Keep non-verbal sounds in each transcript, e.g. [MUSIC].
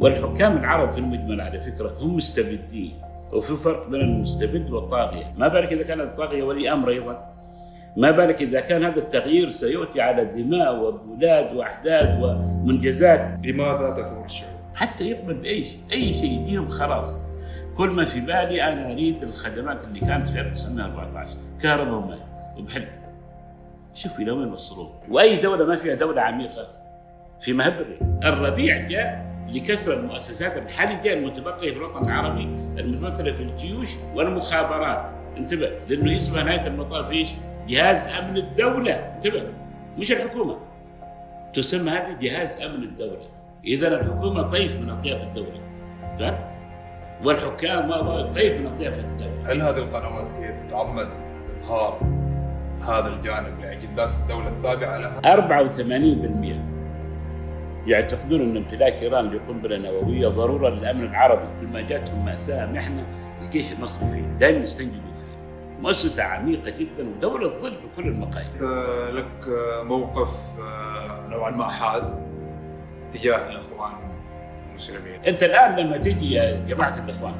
والحكام العرب في المجمل على فكرة هم مستبدين وفي فرق بين المستبد والطاغية. ما بالك إذا كانت الطاغية ولي أمر أيضا؟ ما بالك إذا كان هذا التغيير سيؤتي على دماء واولاد وأحداث ومنجزات؟ لماذا تثور الشعوب؟ حتى يقبل بأي شيء أي شيء يجيهم خلاص. كل ما في بالي أنا أريد الخدمات اللي كانت في 1914 كهرباء وماء وبحل. شوف إلى وين وصلوا. وأي دولة ما فيها دولة عميقة. في مهب الربيع جاء لكسر المؤسسات الحرجه المتبقية في الوطن العربي المتمثلة في الجيوش والمخابرات. انتبه لأنه اسمها نهاية المطاف إيش؟ جهاز أمن الدولة. انتبه مش الحكومة. تسمى هذه جهاز أمن الدولة. إذا الحكومة طيف من أطياف الدولة. فاهم؟ والحكام طيف من أطياف الدولة. هل هذه القنوات هي تتعمد إظهار هذا الجانب لأجندات الدولة التابعة لها؟ 84% يعتقدون أن امتلاك إيران لقنبلة نووية ضرورة للأمن العربي. لما جاتهم مأساة محنه الجيش المصري فيه دائما يستنجدوا فيه. مؤسسة عميقة جدا ودولة ظل بكل المقاييس. لك موقف آه، نوعا ما حاد تجاه الإخوان المسلمين؟ أنت الآن لما تجي يا جماعة الإخوان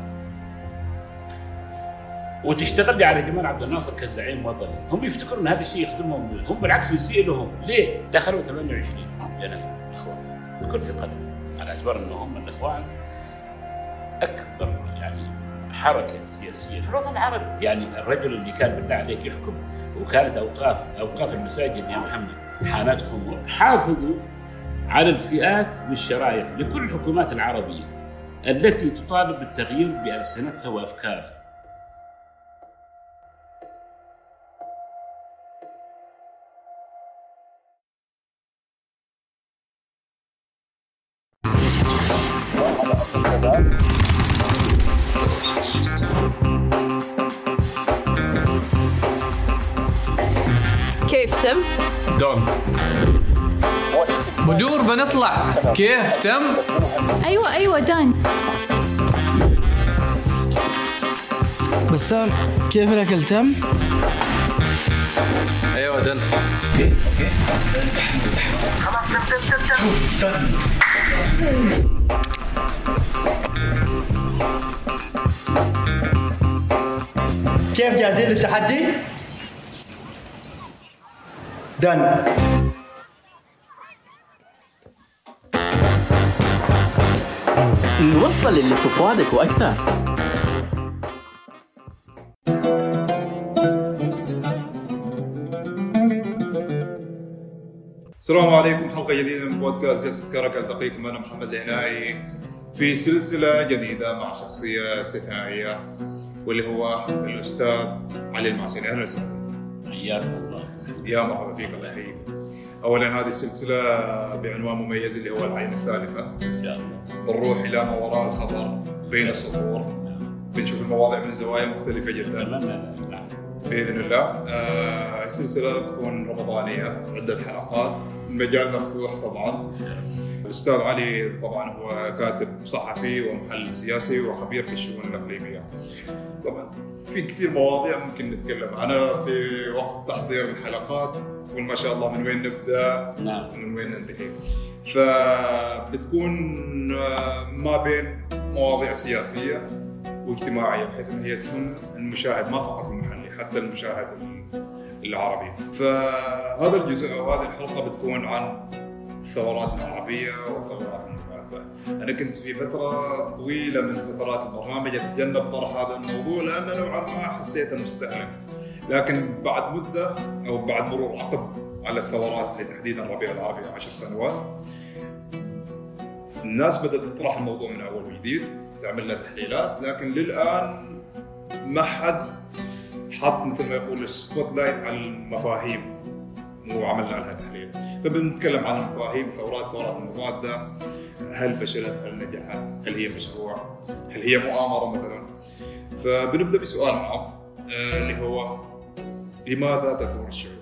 وتشتغل لي على جمال عبد الناصر كزعيم وطني هم يفتكرون هذا الشيء يخدمهم هم بالعكس يسيء لهم ليه؟ دخلوا 28 يناير بكل ثقه على اعتبار إنهم الإخوان أكبر يعني حركة سياسية في الوطن العربي. يعني الرجل اللي كان بالله عليك يحكم وكانت اوقاف أوقاف المساجد يا محمد حانات خمور حافظوا على الفئات والشرائح لكل الحكومات العربية التي تطالب بالتغيير بألسنتها وأفكارها. كيف تم؟ دون بدور بنطلع كيف تم؟ أيوه أيوه دان بسام كيف الأكل تم؟ أيوه دن كيف جاهزين للتحدي؟ دن نوصل اللي في فؤادك وأكثر السلام عليكم حلقة جديدة من بودكاست جلسه كرك التقيكم أنا محمد العنائي في سلسلة جديدة مع شخصية استثنائية واللي هو الأستاذ علي المعشري أهلا وسهلا. حياكم الله. يا مرحبا فيك الله يحييك. اولا هذه السلسلة بعنوان مميز اللي هو العين الثالثة. إن شاء الله. بنروح إلى ما وراء الخبر بين السطور. بنشوف المواضيع من زوايا مختلفة جدا. نعم. بإذن الله. آه السلسلة بتكون رمضانية عدة حلقات. المجال مفتوح طبعا. الأستاذ علي طبعا هو كاتب صحفي ومحلل سياسي وخبير في الشؤون الإقليمية. طبعا في كثير مواضيع ممكن نتكلم عنها في وقت تحضير الحلقات تقول ما شاء الله من وين نبدأ نعم. من وين ننتهي. فبتكون آه، ما بين مواضيع سياسية واجتماعية بحيث إن هي تهم المشاهد ما فقط المحلي حتى المشاهد العربي. فهذا الجزء أو هذه الحلقة بتكون عن الثورات العربية والثورات المضاده أنا كنت في فترة طويلة من فترات البرنامج أتجنب طرح هذا الموضوع لأنه نوعا ما حسيته مستهلك لكن بعد مدة أو بعد مرور عقد على الثورات تحديدا الربيع العربي عشر سنوات الناس بدأت تطرح الموضوع من أول وجديد تعمل له تحليلات لكن للآن ما حد حط مثل ما يقول ال spotlight على المفاهيم وعملنا لها تحليل. فبنتكلم عن المفاهيم الثورات الثورات المضاده هل فشلت؟ هل نجحت؟ هل هي مشروع؟ هل هي مؤامرة مثلا؟ فبنبدأ بسؤال معه آه، اللي هو لماذا تثور الشعوب؟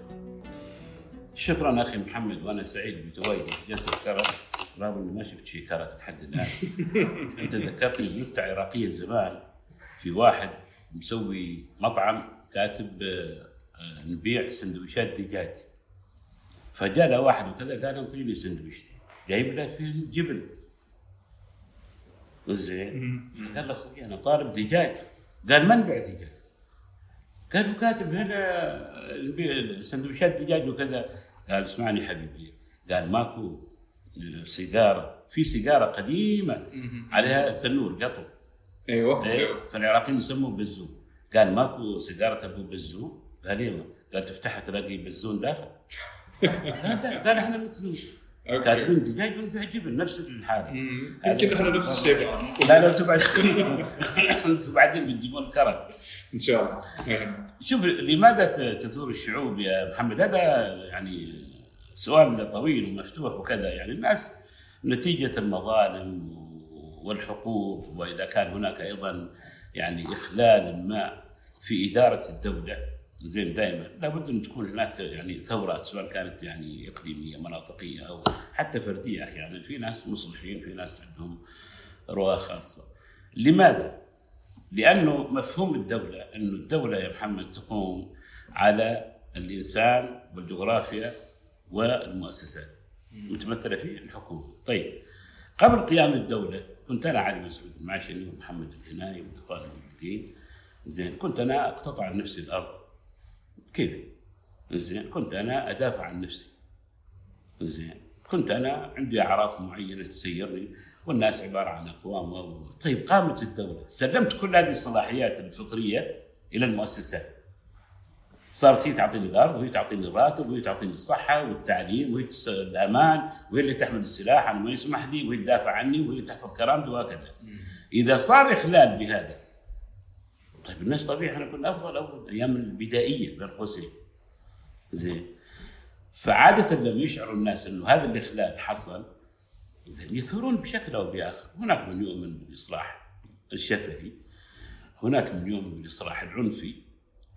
شكرا أخي محمد وأنا سعيد بتواجدي في جلسة كرك رغم إني ما شفت شيء كرك لحد الآن. أنت ذكرتني بنكتة عراقية زمان في واحد مسوي مطعم كاتب آه، آه، نبيع سندويشات دجاج فجاء له واحد وكذا قال انطيني سندويشتي. جايب له فيه جبن. زين. قال له أخوي أنا طالب دجاج قال من بيع دجاج؟ قال كاتب هنا البي- سندويشات دجاج وكذا. قال اسمعني حبيبي. قال ماكو سيجارة. في سيجارة قديمة عليها سنور قطو. أيوه. أيوه فالعراقيين يسموه بزون قال ماكو سيجارة أبو بزون قال أيوه قال تفتحها تلاقي بزون داخل. [LAUGHS] قال إحنا مثل. كاتبين دجاج ونبيع جبن نفس الحالة. يمكن إحنا نفس الشيء بعد. لا لا أنتم بعدين. [LAUGHS] أنتم بعدين بتجيبون الكرم. إن شاء الله. شوف لماذا تثور الشعوب يا محمد؟ هذا يعني سؤال طويل ومفتوح وكذا. يعني الناس نتيجة المظالم والحقوق وإذا كان هناك أيضا يعني إخلال ما في إدارة الدولة. زين دائما. لابد أن تكون هناك يعني ثورات سواء كانت يعني إقليمية مناطقية أو حتى فردية. أحيانا في ناس مصلحين في ناس عندهم رؤى خاصة. لماذا؟ لأنه مفهوم الدولة انه الدولة يا محمد تقوم على الإنسان والجغرافيا والمؤسسات. متمثلة في الحكومة. طيب قبل قيام الدولة كنت أنا علي مسعود المعشري ومحمد الهناي والاخوان الموجودين زين كنت أنا أقتطع عن نفسي الأرض. كيف؟ زين كنت أنا أدافع عن نفسي. زين كنت أنا عندي أعراف معينة تسيرني والناس عبارة عن أقوام و- طيب قامت الدولة. سلمت كل هذه الصلاحيات الفطرية إلى المؤسسات صارت هي تعطيني الأرض وهي تعطيني الراتب وهي تعطيني الصحة والتعليم وهي الأمان وهي اللي تحمل السلاح أنا ما يسمح لي وهي تدافع عني وهي تحفظ كرامتي وهكذا. إذا صار إخلال بهذا طيب الناس طبيعي إحنا كنا أفضل أول أيام البدائية بين قوسين. زين. فعادة لما يشعر الناس إنه هذا الإخلال حصل زين يثورون بشكل أو بآخر، هناك من يؤمن بالإصلاح الشفهي هناك من يؤمن بالإصلاح العنفي.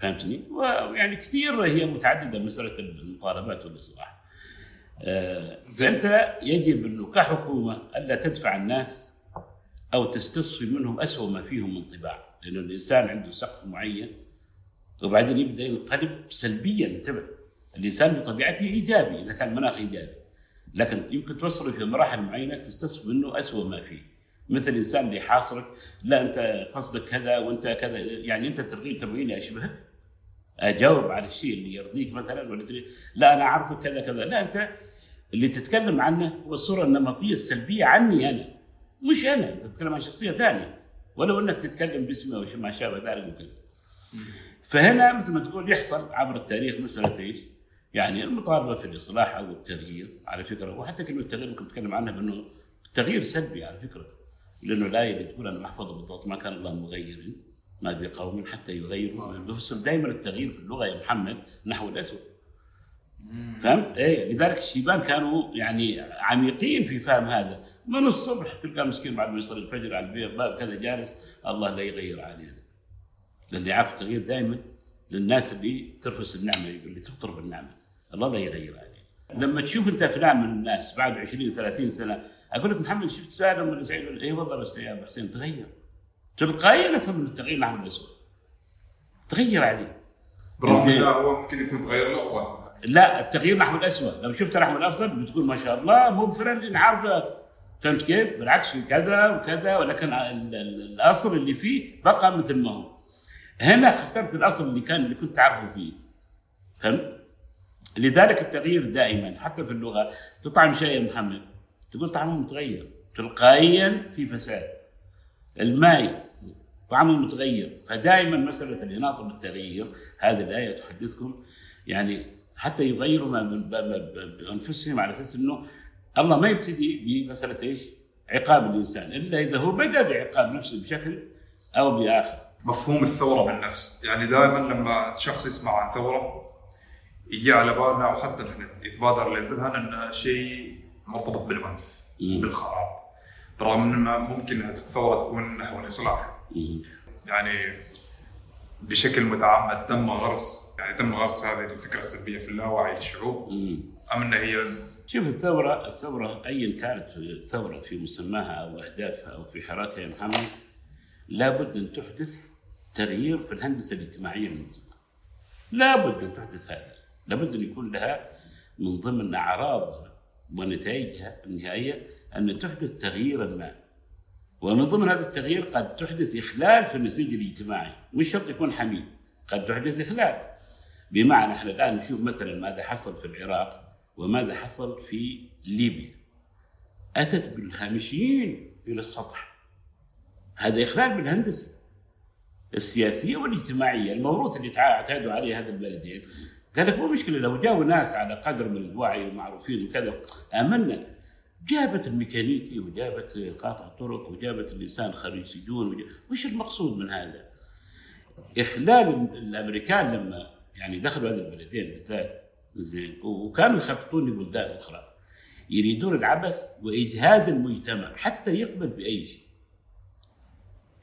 فهمتني؟ ويعني كثير هي متعددة مسألة المطالبات والإصلاح. آه، فأنت يجب أنه كحكومة ألا تدفع الناس أو تستصفي منهم اسوء ما فيهم من طباع، لأنه الإنسان عنده سقف معين وبعدين يبدأ ينقلب سلبيا انتبه. الإنسان بطبيعته إيجابي إذا كان مناخ إيجابي. لكن يمكن توصله في مراحل معينة تستصف منه اسوء ما فيه. مثل إنسان اللي يحاصرك لا أنت قصدك كذا وأنت كذا يعني أنت ترغيب تبغيني اشبهك أجاوب على الشيء اللي يرضيك مثلا ولا لا أنا اعرفك كذا كذا. لا أنت اللي تتكلم عنه هو الصورة النمطية السلبية عني أنا مش أنا. أنت تتكلم عن شخصية ثانية. ولو إنك تتكلم باسمي أو ما شابه ذلك وكذا. فهنا مثل ما تقول يحصل عبر التاريخ مسألة إيش؟ يعني المطالبة في الإصلاح أو التغيير على فكرة وحتى كلمة التغيير ممكن تتكلم عنها بأنه التغيير سلبي على فكرة لأنه الايه اللي تقول أنا محفوظه بالضبط ما كان الله مغير ما بقوم حتى يغيروا ما بأنفسهم دائما التغيير في اللغة يا محمد نحو الأسود. فهمت؟ إيه لذلك الشيبان كانوا يعني عميقين في فهم هذا. من الصبح تلقى مسكين بعد ما يصلي الفجر على الباب كذا جالس الله لا يغير علينا. لأن يعرف التغيير دائما للناس اللي ترفس النعمة اللي تقطر بالنعمه الله لا يغير عليه لما تشوف أنت أفلام من الناس بعد 20 30 سنة أقول لك محمد شفت سالم ولا سعيد؟ اي والله بس يا ابو حسين تغير. تلقائيا افهم ان التغيير نحو الاسود تغير عليه بالرغم زين. لا هو ممكن يكون تغير الأفضل لا التغيير نحو الاسود لو شفت نحو الأفضل بتقول ما شاء الله مو اللي عارفه فهمت كيف؟ بالعكس في كذا وكذا ولكن ال- ال- الأصل اللي فيه بقى مثل ما هو. هنا خسرت الأصل اللي كان اللي كنت تعرفه فيه. فهمت؟ لذلك التغيير دائما حتى في اللغة تطعم شيء يا محمد تقول طعمه متغير تلقائيا في فساد. الماء طعمه متغير فدائما مسألة الاناطه بالتغيير هذه الآية تحدثكم يعني حتى يغيروا ما ب- ب- ب- بأنفسهم على أساس إنه الله ما يبتدي بمسألة إيش؟ عقاب الإنسان إلا إذا هو بدأ بعقاب نفسه بشكل أو بآخر. مفهوم الثورة بالنفس يعني دائما لما شخص يسمع عن ثورة يجي على بالنا أو حتى نحن يتبادر للذهن انه شيء مرتبط بالعنف. بالخراب برغم إن ممكن الثورة تكون نحو الإصلاح. يعني بشكل متعمد تم غرس يعني تم غرس هذه الفكرة السلبية في اللاوعي للشعوب. أم إن هي شوف الثورة الثورة أيا كانت الثورة في مسماها أو أهدافها أو في حراكها يا محمد لابد أن تحدث تغيير في الهندسة الاجتماعية للمجتمع لابد أن تحدث هذا لابد أن يكون لها من ضمن أعراضها ونتائجها النهائية أن تحدث تغييرا ما. ومن ضمن هذا التغيير قد تحدث إخلال في النسيج الاجتماعي مش شرط يكون حميد قد تحدث إخلال. بمعنى إحنا الآن نشوف مثلا ماذا حصل في العراق وماذا حصل في ليبيا. أتت بالهامشيين إلى السطح. هذا إخلال بالهندسة السياسية والاجتماعية الموروث اللي اعتادوا عليه هذا البلدين. قال لك مو مشكلة لو جاوا ناس على قدر من الوعي ومعروفين وكذا آمنا. جابت الميكانيكي وجابت قاطع طرق وجابت الإنسان خريج سجون وش المقصود من هذا؟ إخلال ال- الأمريكان لما يعني دخلوا هذه البلدين بالذات زين وكانوا يخططون لبلدان أخرى. يريدون العبث وإجهاد المجتمع حتى يقبل بأي شيء.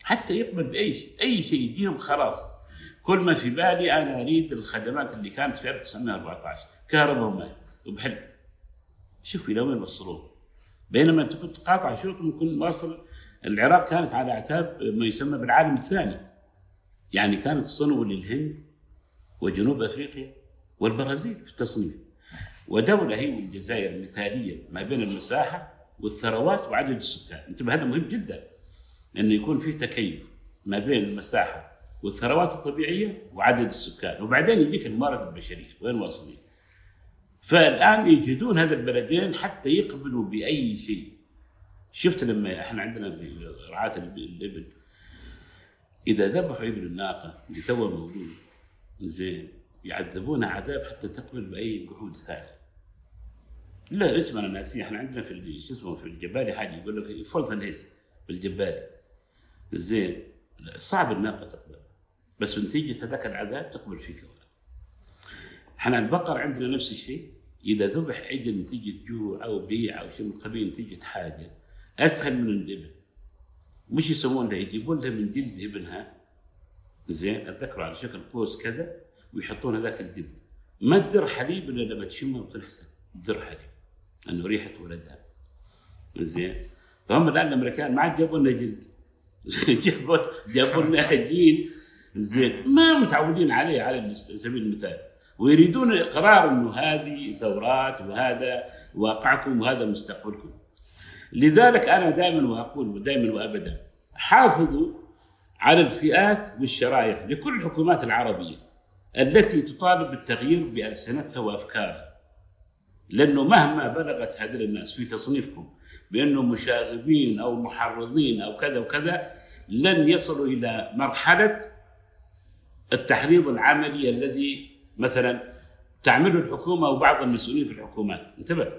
حتى يقبل بأي شيء. أي شيء يجيهم خلاص. كل ما في بالي أنا أريد الخدمات اللي كانت في 1914 كهرباء وماء. وبحل شوف إلى وين وصلوه. بينما أنت كنت قاطع شوط ممكن واصل. العراق كانت على اعتاب ما يسمى بالعالم الثاني. يعني كانت صنو للهند وجنوب أفريقيا والبرازيل في التصنيف. ودولة هي والجزائر مثاليه ما بين المساحة والثروات وعدد السكان. انتبه هذا مهم جدا. انه يكون في تكيف ما بين المساحة والثروات الطبيعية وعدد السكان. وبعدين يجيك الموارد البشرية. وين واصلين؟ فالآن يجهدون هذا البلدين حتى يقبلوا بأي شيء. شفت لما إحنا عندنا في رعاة الإبل؟ إذا ذبحوا ابن الناقة اللي توه مولود زين يعذبونها عذاب حتى تقبل بأي جحود ثاني لا اسمنا ناسي إحنا عندنا في شو اسمه في الجبالي حاجة يقول لك فولتن هيس في الجبالي. زين صعب الناقة تقبل بس نتيجه هذاك العذاب تقبل فيك. إحنا البقر عندنا نفس الشيء. إذا ذبح عجل نتيجه جوع أو بيع أو شيء من القبيل نتيجه حاجة. أسهل من الإبل. مش يسوون له يجيبون له من جلد ابنها. زين أتذكروا على شكل قوس كذا ويحطون هذاك الجلد. ما تدر حليب إلا لما تشمه وتنحسن تدر حليب انه ريحة ولدها. زين. فهم الآن الأمريكان ما عاد جابوا لنا جلد. [LAUGHS] جابوا جابوا لنا جيل. زين. ما متعودين عليه على سبيل المثال. ويريدون إقرار إنه هذه ثورات وهذا واقعكم وهذا مستقبلكم. لذلك أنا دائما وأقول دائما وابدا حافظوا على الفئات والشرائح لكل الحكومات العربية التي تطالب بالتغيير بألسنتها وأفكارها. لأنه مهما بلغت هذه الناس في تصنيفكم بانهم مشاغبين أو محرضين أو كذا وكذا لن يصلوا إلى مرحلة التحريض العملي الذي مثلا تعمله الحكومة وبعض المسؤولين في الحكومات. انتبه.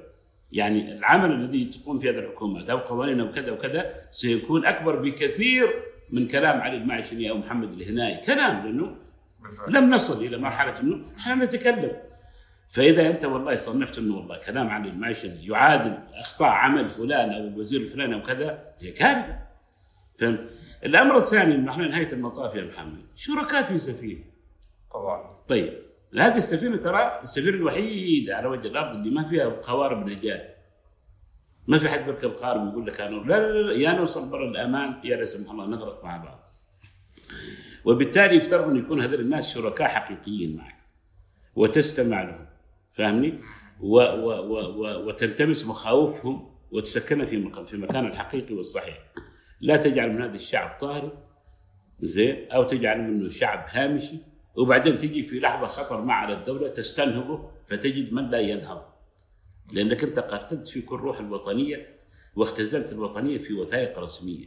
يعني العمل الذي تقوم فيه هذه الحكومات أو قوانين أو كذا وكذا سيكون أكبر بكثير من كلام علي المعشني أو محمد الهناي كلام لأنه بالفعل. لم نصل إلى مرحلة إنه إحنا نتكلم. فإذا أنت والله صنفت إنه والله كلام عن المعشني يعادل أخطاء عمل فلان أو الوزير الفلاني أو كذا هي كارثه فهمت؟ الأمر الثاني انه إحنا نهاية المطاف يا محمد. شركاء في سفينة. طبعا. طيب. هذه السفينة ترى السفينة الوحيدة على وجه الأرض اللي ما فيها قوارب نجاة ما في حد بيركب قارب ويقول لك أنا لا لا لا يا نوصل برا الأمان يا لا سمح الله نغرق مع بعض وبالتالي يفترض أن يكون هذول الناس شركاء حقيقيين معك وتستمع لهم فاهمني؟ و و و و وتلتمس مخاوفهم وتسكنها في مكان في مكانها الحقيقي والصحيح. لا تجعل من هذا الشعب طارئ زين أو تجعل منه شعب هامشي وبعدين تجي في لحظة خطر مع على الدولة تستنهضه فتجد من لا ينهض. لأنك أنت قتلت في كل روح الوطنية واختزلت الوطنية في وثائق رسمية.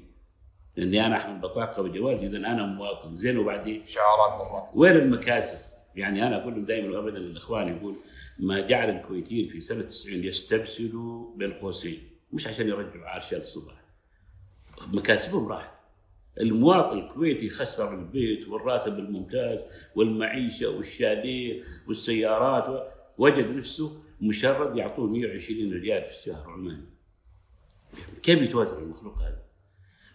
لأني أنا احمل بطاقة وجواز إذا أنا مواطن زين وبعدين شعارات برا وين المكاسب؟ يعني أنا أقول دائما وابدا للاخوان يقول ما جعل الكويتيين في سنة 90 يستبسلوا بين قوسين مش عشان يرجعوا عرش الصبح مكاسبهم راحت المواطن الكويتي خسر البيت والراتب الممتاز والمعيشة والشاليه والسيارات وجد نفسه مشرد يعطوه 120 ريال في الشهر عماني. كيف يتوازن المخلوق هذا؟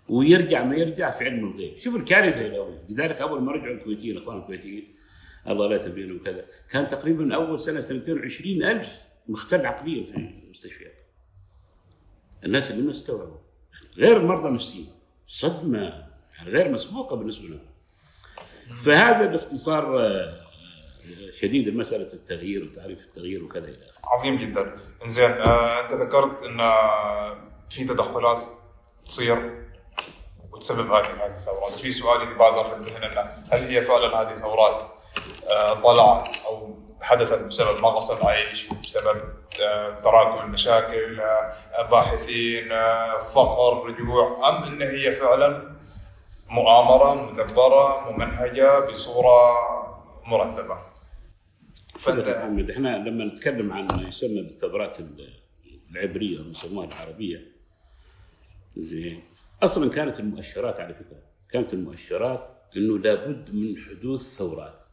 ويرجع ما يرجع في علم الغيب. شوف الكارثة إلى وين لذلك أول ما رجعوا الكويتيين إخوان الكويتيين الله لا تبين وكذا كان تقريبا أول سنة سنتين وعشرين ألف مختل عقليا في المستشفيات. الناس اللي ما استوعبوا. غير المرضى النفسيين صدمة. يعني غير مسبوقه بالنسبة لهم. فهذا باختصار آه، شديد مسألة التغيير وتعريف التغيير وكذا إلى آخره. عظيم جدا. إنزين آه أنت ذكرت إن آه، في تدخلات تصير وتسبب هذه هذه الثورات. في سؤال اللي بادر للذهن إنه هل هي فعلا هذه ثورات آه، طلعت أو حدثت بسبب نقص العيش وبسبب آه، تراكم المشاكل آه، باحثين آه، فقر رجوع أم إن هي فعلا مؤامرة مدبرة ممنهجة بصورة مرتبة. فانت محمد إحنا لما نتكلم عن ما يسمى بالثورات ال- العبرية أو يسموها العربية زين أصلا كانت المؤشرات على فكرة كانت المؤشرات إنه لابد من حدوث ثورات.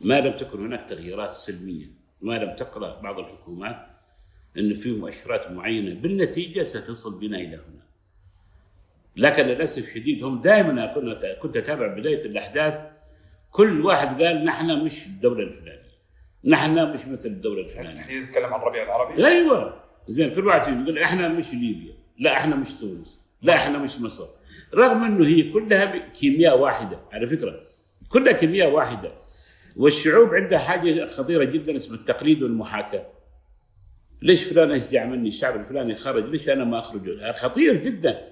ما لم تكن هناك تغييرات سلمية ما لم تقرأ بعض الحكومات انه في مؤشرات معينة بالنتيجة ستصل بنا إلى هنا. لكن للأسف الشديد هم دائما كنت كنت أتابع بداية الأحداث. كل واحد قال نحن مش الدولة الفلانية. نحن مش مثل الدولة الفلانية. الحين نتكلم عن الربيع العربي؟ أيوه. زين كل واحد يقول إحنا مش ليبيا. لا إحنا مش تونس. لا إحنا مش مصر. رغم إنه هي كلها كيمياء واحدة على فكرة. كلها كيمياء واحدة. والشعوب عندها حاجة خطيرة جدا اسمها التقليد والمحاكاة. ليش فلان أشجع مني؟ الشعب الفلاني خرج ليش أنا ما أخرج؟ خطير جدا.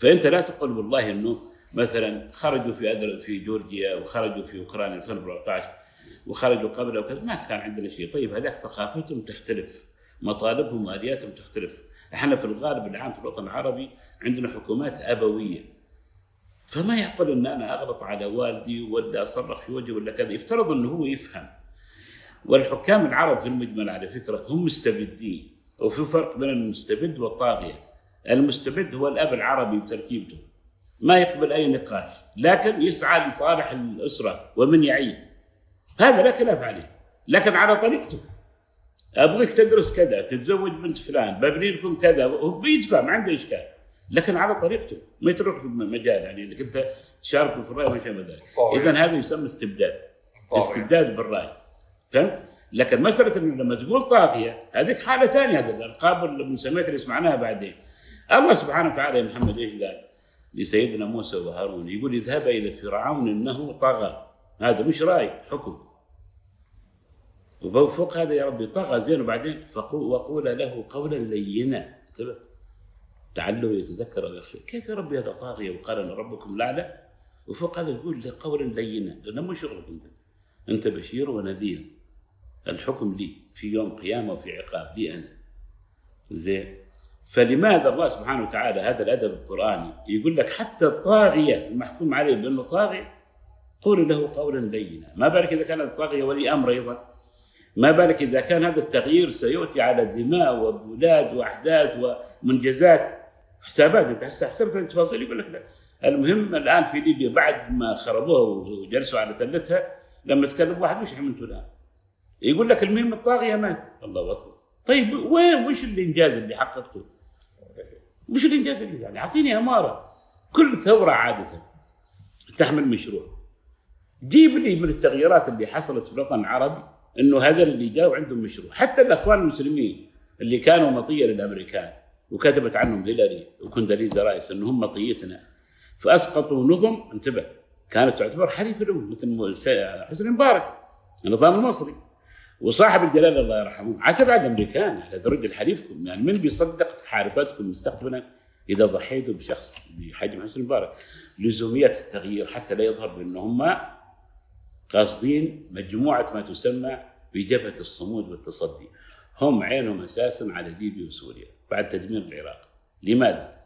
فأنت لا تقول والله أنه مثلا خرجوا في أدر في جورجيا وخرجوا في أوكرانيا 2014 وخرجوا قبل وكذا ما كان عندنا شيء. طيب هذاك ثقافتهم تختلف مطالبهم والياتهم تختلف. إحنا في الغالب العام في الوطن العربي عندنا حكومات أبوية. فما يعقل إن أنا أغلط على والدي ولا أصرخ في وجهه ولا كذا. يفترض إنه هو يفهم. والحكام العرب في المجمل على فكرة هم مستبدين وفي فرق بين المستبد والطاغية. المستبد هو الأب العربي بتركيبته. ما يقبل أي نقاش لكن يسعى لصالح الأسرة ومن يعيد. هذا لا خلاف عليه لكن على طريقته. ابغيك تدرس كذا تتزوج بنت فلان ببني لكم كذا هو بيدفع ما عنده إشكال. لكن على طريقته ما يترك مجال يعني إنك أنت تشاركوا في الرأي وما شابه ذلك. اذا هذا يسمى استبداد. طبعاً. استبداد بالرأي. فهمت؟ لكن مسألة لما تقول طاغية هذيك حالة ثانية هذه الالقاب المسميات اللي سمعناها بعدين. الله سبحانه وتعالى يا محمد إيش قال؟ لسيدنا موسى وهارون؟ يقول اذهبا إلى فرعون إنه طغى. هذا مش رأي حكم. وفوق هذا يا ربي طغى زين وبعدين وقول له قولا لينا. انتبه لعله يتذكر أو يخشى كيف يا ربي هذا طاغية وقال أنا ربكم الاعلى وفوق هذا يقول له قولا لينا. لأنه مو شغلك أنت. أنت بشير ونذير. الحكم لي في يوم قيامة وفي عقاب لي أنا. زين. فلماذا الله سبحانه وتعالى هذا الأدب القرآني يقول لك حتى الطاغية المحكوم عليه بأنه طاغي؟ قول له قولا لينا. ما بالك إذا كان الطاغية ولي أمر أيضا؟ ما بالك إذا كان هذا التغيير سيؤتي على دماء واولاد وأحداث ومنجزات؟ حسابات أنت حسبت التفاصيل يقول لك لا. المهم الآن في ليبيا بعد ما خربوها وجلسوا على تلتها لما تكلم واحد وش عملتوا الآن؟ يقول لك المهم الطاغية مات الله أكبر. طيب وين وش الإنجاز اللي حققته؟ وش الانجاز اللي يعني أعطيني إمارة. كل ثورة عادة تحمل مشروع. جيب لي من التغييرات اللي حصلت في الوطن العربي إنه هذا اللي جاوا عندهم مشروع. حتى الأخوان المسلمين اللي كانوا مطية للأمريكان وكتبت عنهم هيلاري وكونداليزا رايس انهم مطيتنا فأسقطوا نظم. انتبه كانت تعتبر حليف لهم مثل حسني مبارك النظام المصري. وصاحب الجلال الله يرحمه عتب على الامريكان على درجه حليفكم يعني من بيصدق تحالفاتكم مستقبلا؟ إذا ضحيتوا بشخص بحجم حسني مبارك لزوميات التغيير حتى لا يظهر بأن هم قاصدين مجموعة ما تسمى بجبهة الصمود والتصدي. هم عينهم أساسا على ليبيا وسوريا بعد تدمير العراق. لماذا؟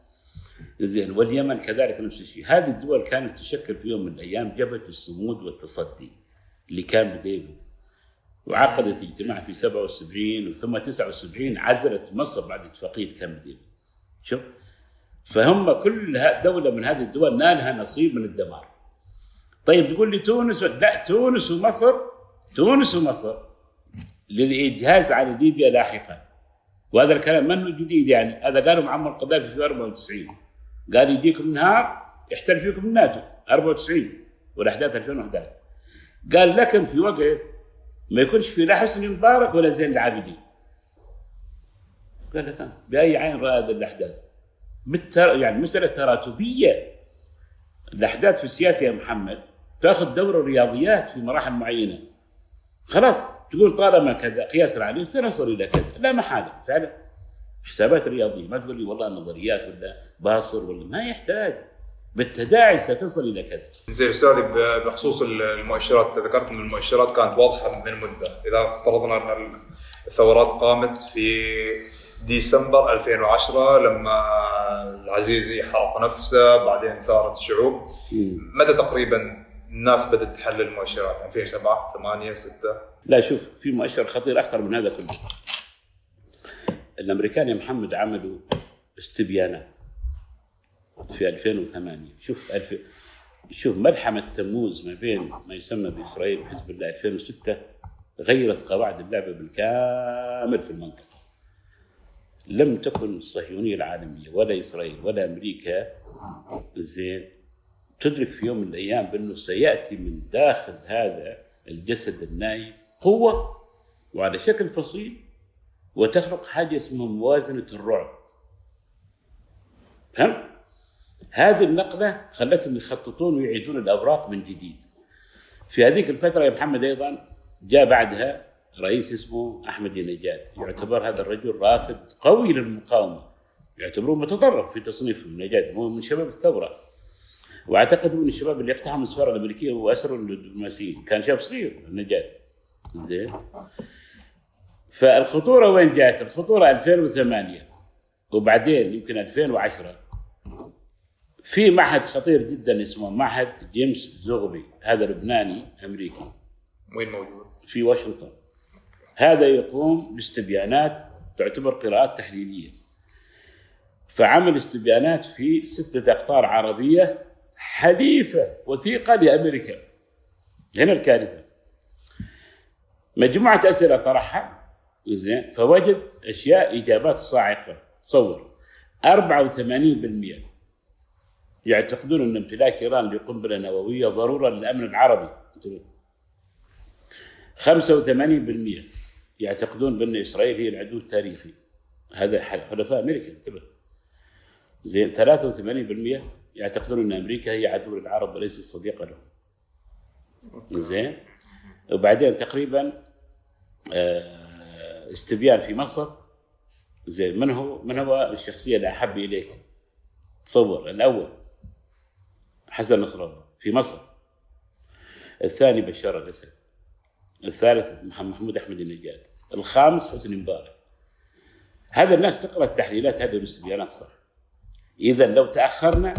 زين واليمن كذلك نفس الشيء. هذه الدول كانت تشكل في يوم من الأيام جبهة الصمود والتصدي اللي كان بديفيد وعقدت اجتماع في 77 وثم 79 عزلت مصر بعد اتفاقية كامب ديفيد شوف فهم كل دولة من هذه الدول نالها نصيب من الدمار. طيب تقول لي تونس لا تونس ومصر تونس ومصر للإجهاز على ليبيا لاحقا. وهذا الكلام منه جديد يعني. هذا قاله معمر القذافي في 94 قال يجيكم نهار يحتل فيكم الناتو 94 والأحداث 2011 قال لكن في وقت ما يكونش في لا حسني مبارك ولا زين العابدين. قال لك أنا بأي عين رأى هذه الأحداث؟ بالتر... يعني مسألة تراتبية. الأحداث في السياسة يا محمد تأخذ دور الرياضيات في مراحل معينة. خلاص تقول طالما كذا قياس العليم سنصل إلى كذا. لا محالة. فعلا حسابات رياضية. ما تقول لي والله نظريات ولا باصر ولا ما يحتاج. بالتداعي ستصل إلى كذا زين استاذي بخصوص المؤشرات ذكرت إن المؤشرات كانت واضحة من مدة. إذا افترضنا أن الثورات قامت في ديسمبر 2010 لما العزيزي حرق نفسه بعدين ثارت الشعوب متى تقريبا الناس بدأت تحلل المؤشرات؟ 2007 8 6 لا شوف في مؤشر خطير أخطر من هذا كله. الأمريكان يا محمد عملوا استبيانات. في 2008 شوف ألف شوف ملحمة تموز ما بين ما يسمى بإسرائيل وحزب الله 2006 غيرت قواعد اللعبة بالكامل في المنطقة. لم تكن الصهيونية العالمية ولا إسرائيل ولا أمريكا زين تدرك في يوم من الأيام بأنه سيأتي من داخل هذا الجسد النايم قوة وعلى شكل فصيل وتخلق حاجة اسمها موازنة الرعب. فهمت؟ هذه النقلة خلتهم يخططون ويعيدون الأوراق من جديد. في هذيك الفترة يا محمد أيضا جاء بعدها رئيس اسمه أحمد نجاد يعتبر هذا الرجل رافض قوي للمقاومة. يعتبروه متطرف في تصنيفه. نجاد هو من شباب الثورة. وأعتقد من الشباب اللي اقتحموا السفارة الأمريكية واسروا الدبلوماسيين كان شاب صغير نجاد زين. فالخطورة وين جاءت؟ الخطورة 2008 وبعدين يمكن 2010 في معهد خطير جدا اسمه معهد جيمس زوغبي هذا لبناني أمريكي. وين موجود؟ في واشنطن. هذا يقوم باستبيانات تعتبر قراءات تحليلية. فعمل استبيانات في ستة أقطار عربية حليفة وثيقة لأمريكا. هنا الكارثة. مجموعة أسئلة طرحها. زين. فوجد أشياء إجابات صاعقة. تصور. 84% يعتقدون أن امتلاك إيران لقنبلة نووية ضرورة للأمن العربي انتبه. 85% يعتقدون بأن إسرائيل هي العدو التاريخي. هذا حلفاء أمريكا انتبه. زين 83% يعتقدون أن أمريكا هي عدو للعرب وليست صديقة لهم. زين. وبعدين تقريبا آه، استبيان في مصر. زين من هو من هو الشخصية اللي أحب إليك؟ تصور الأول. حسن نصر الله في مصر. الثاني بشار الأسد. الثالث محمود أحمد النجاد. الخامس حسني مبارك. هذا الناس تقرأ التحليلات هذه والاستبيانات صح. إذا لو تأخرنا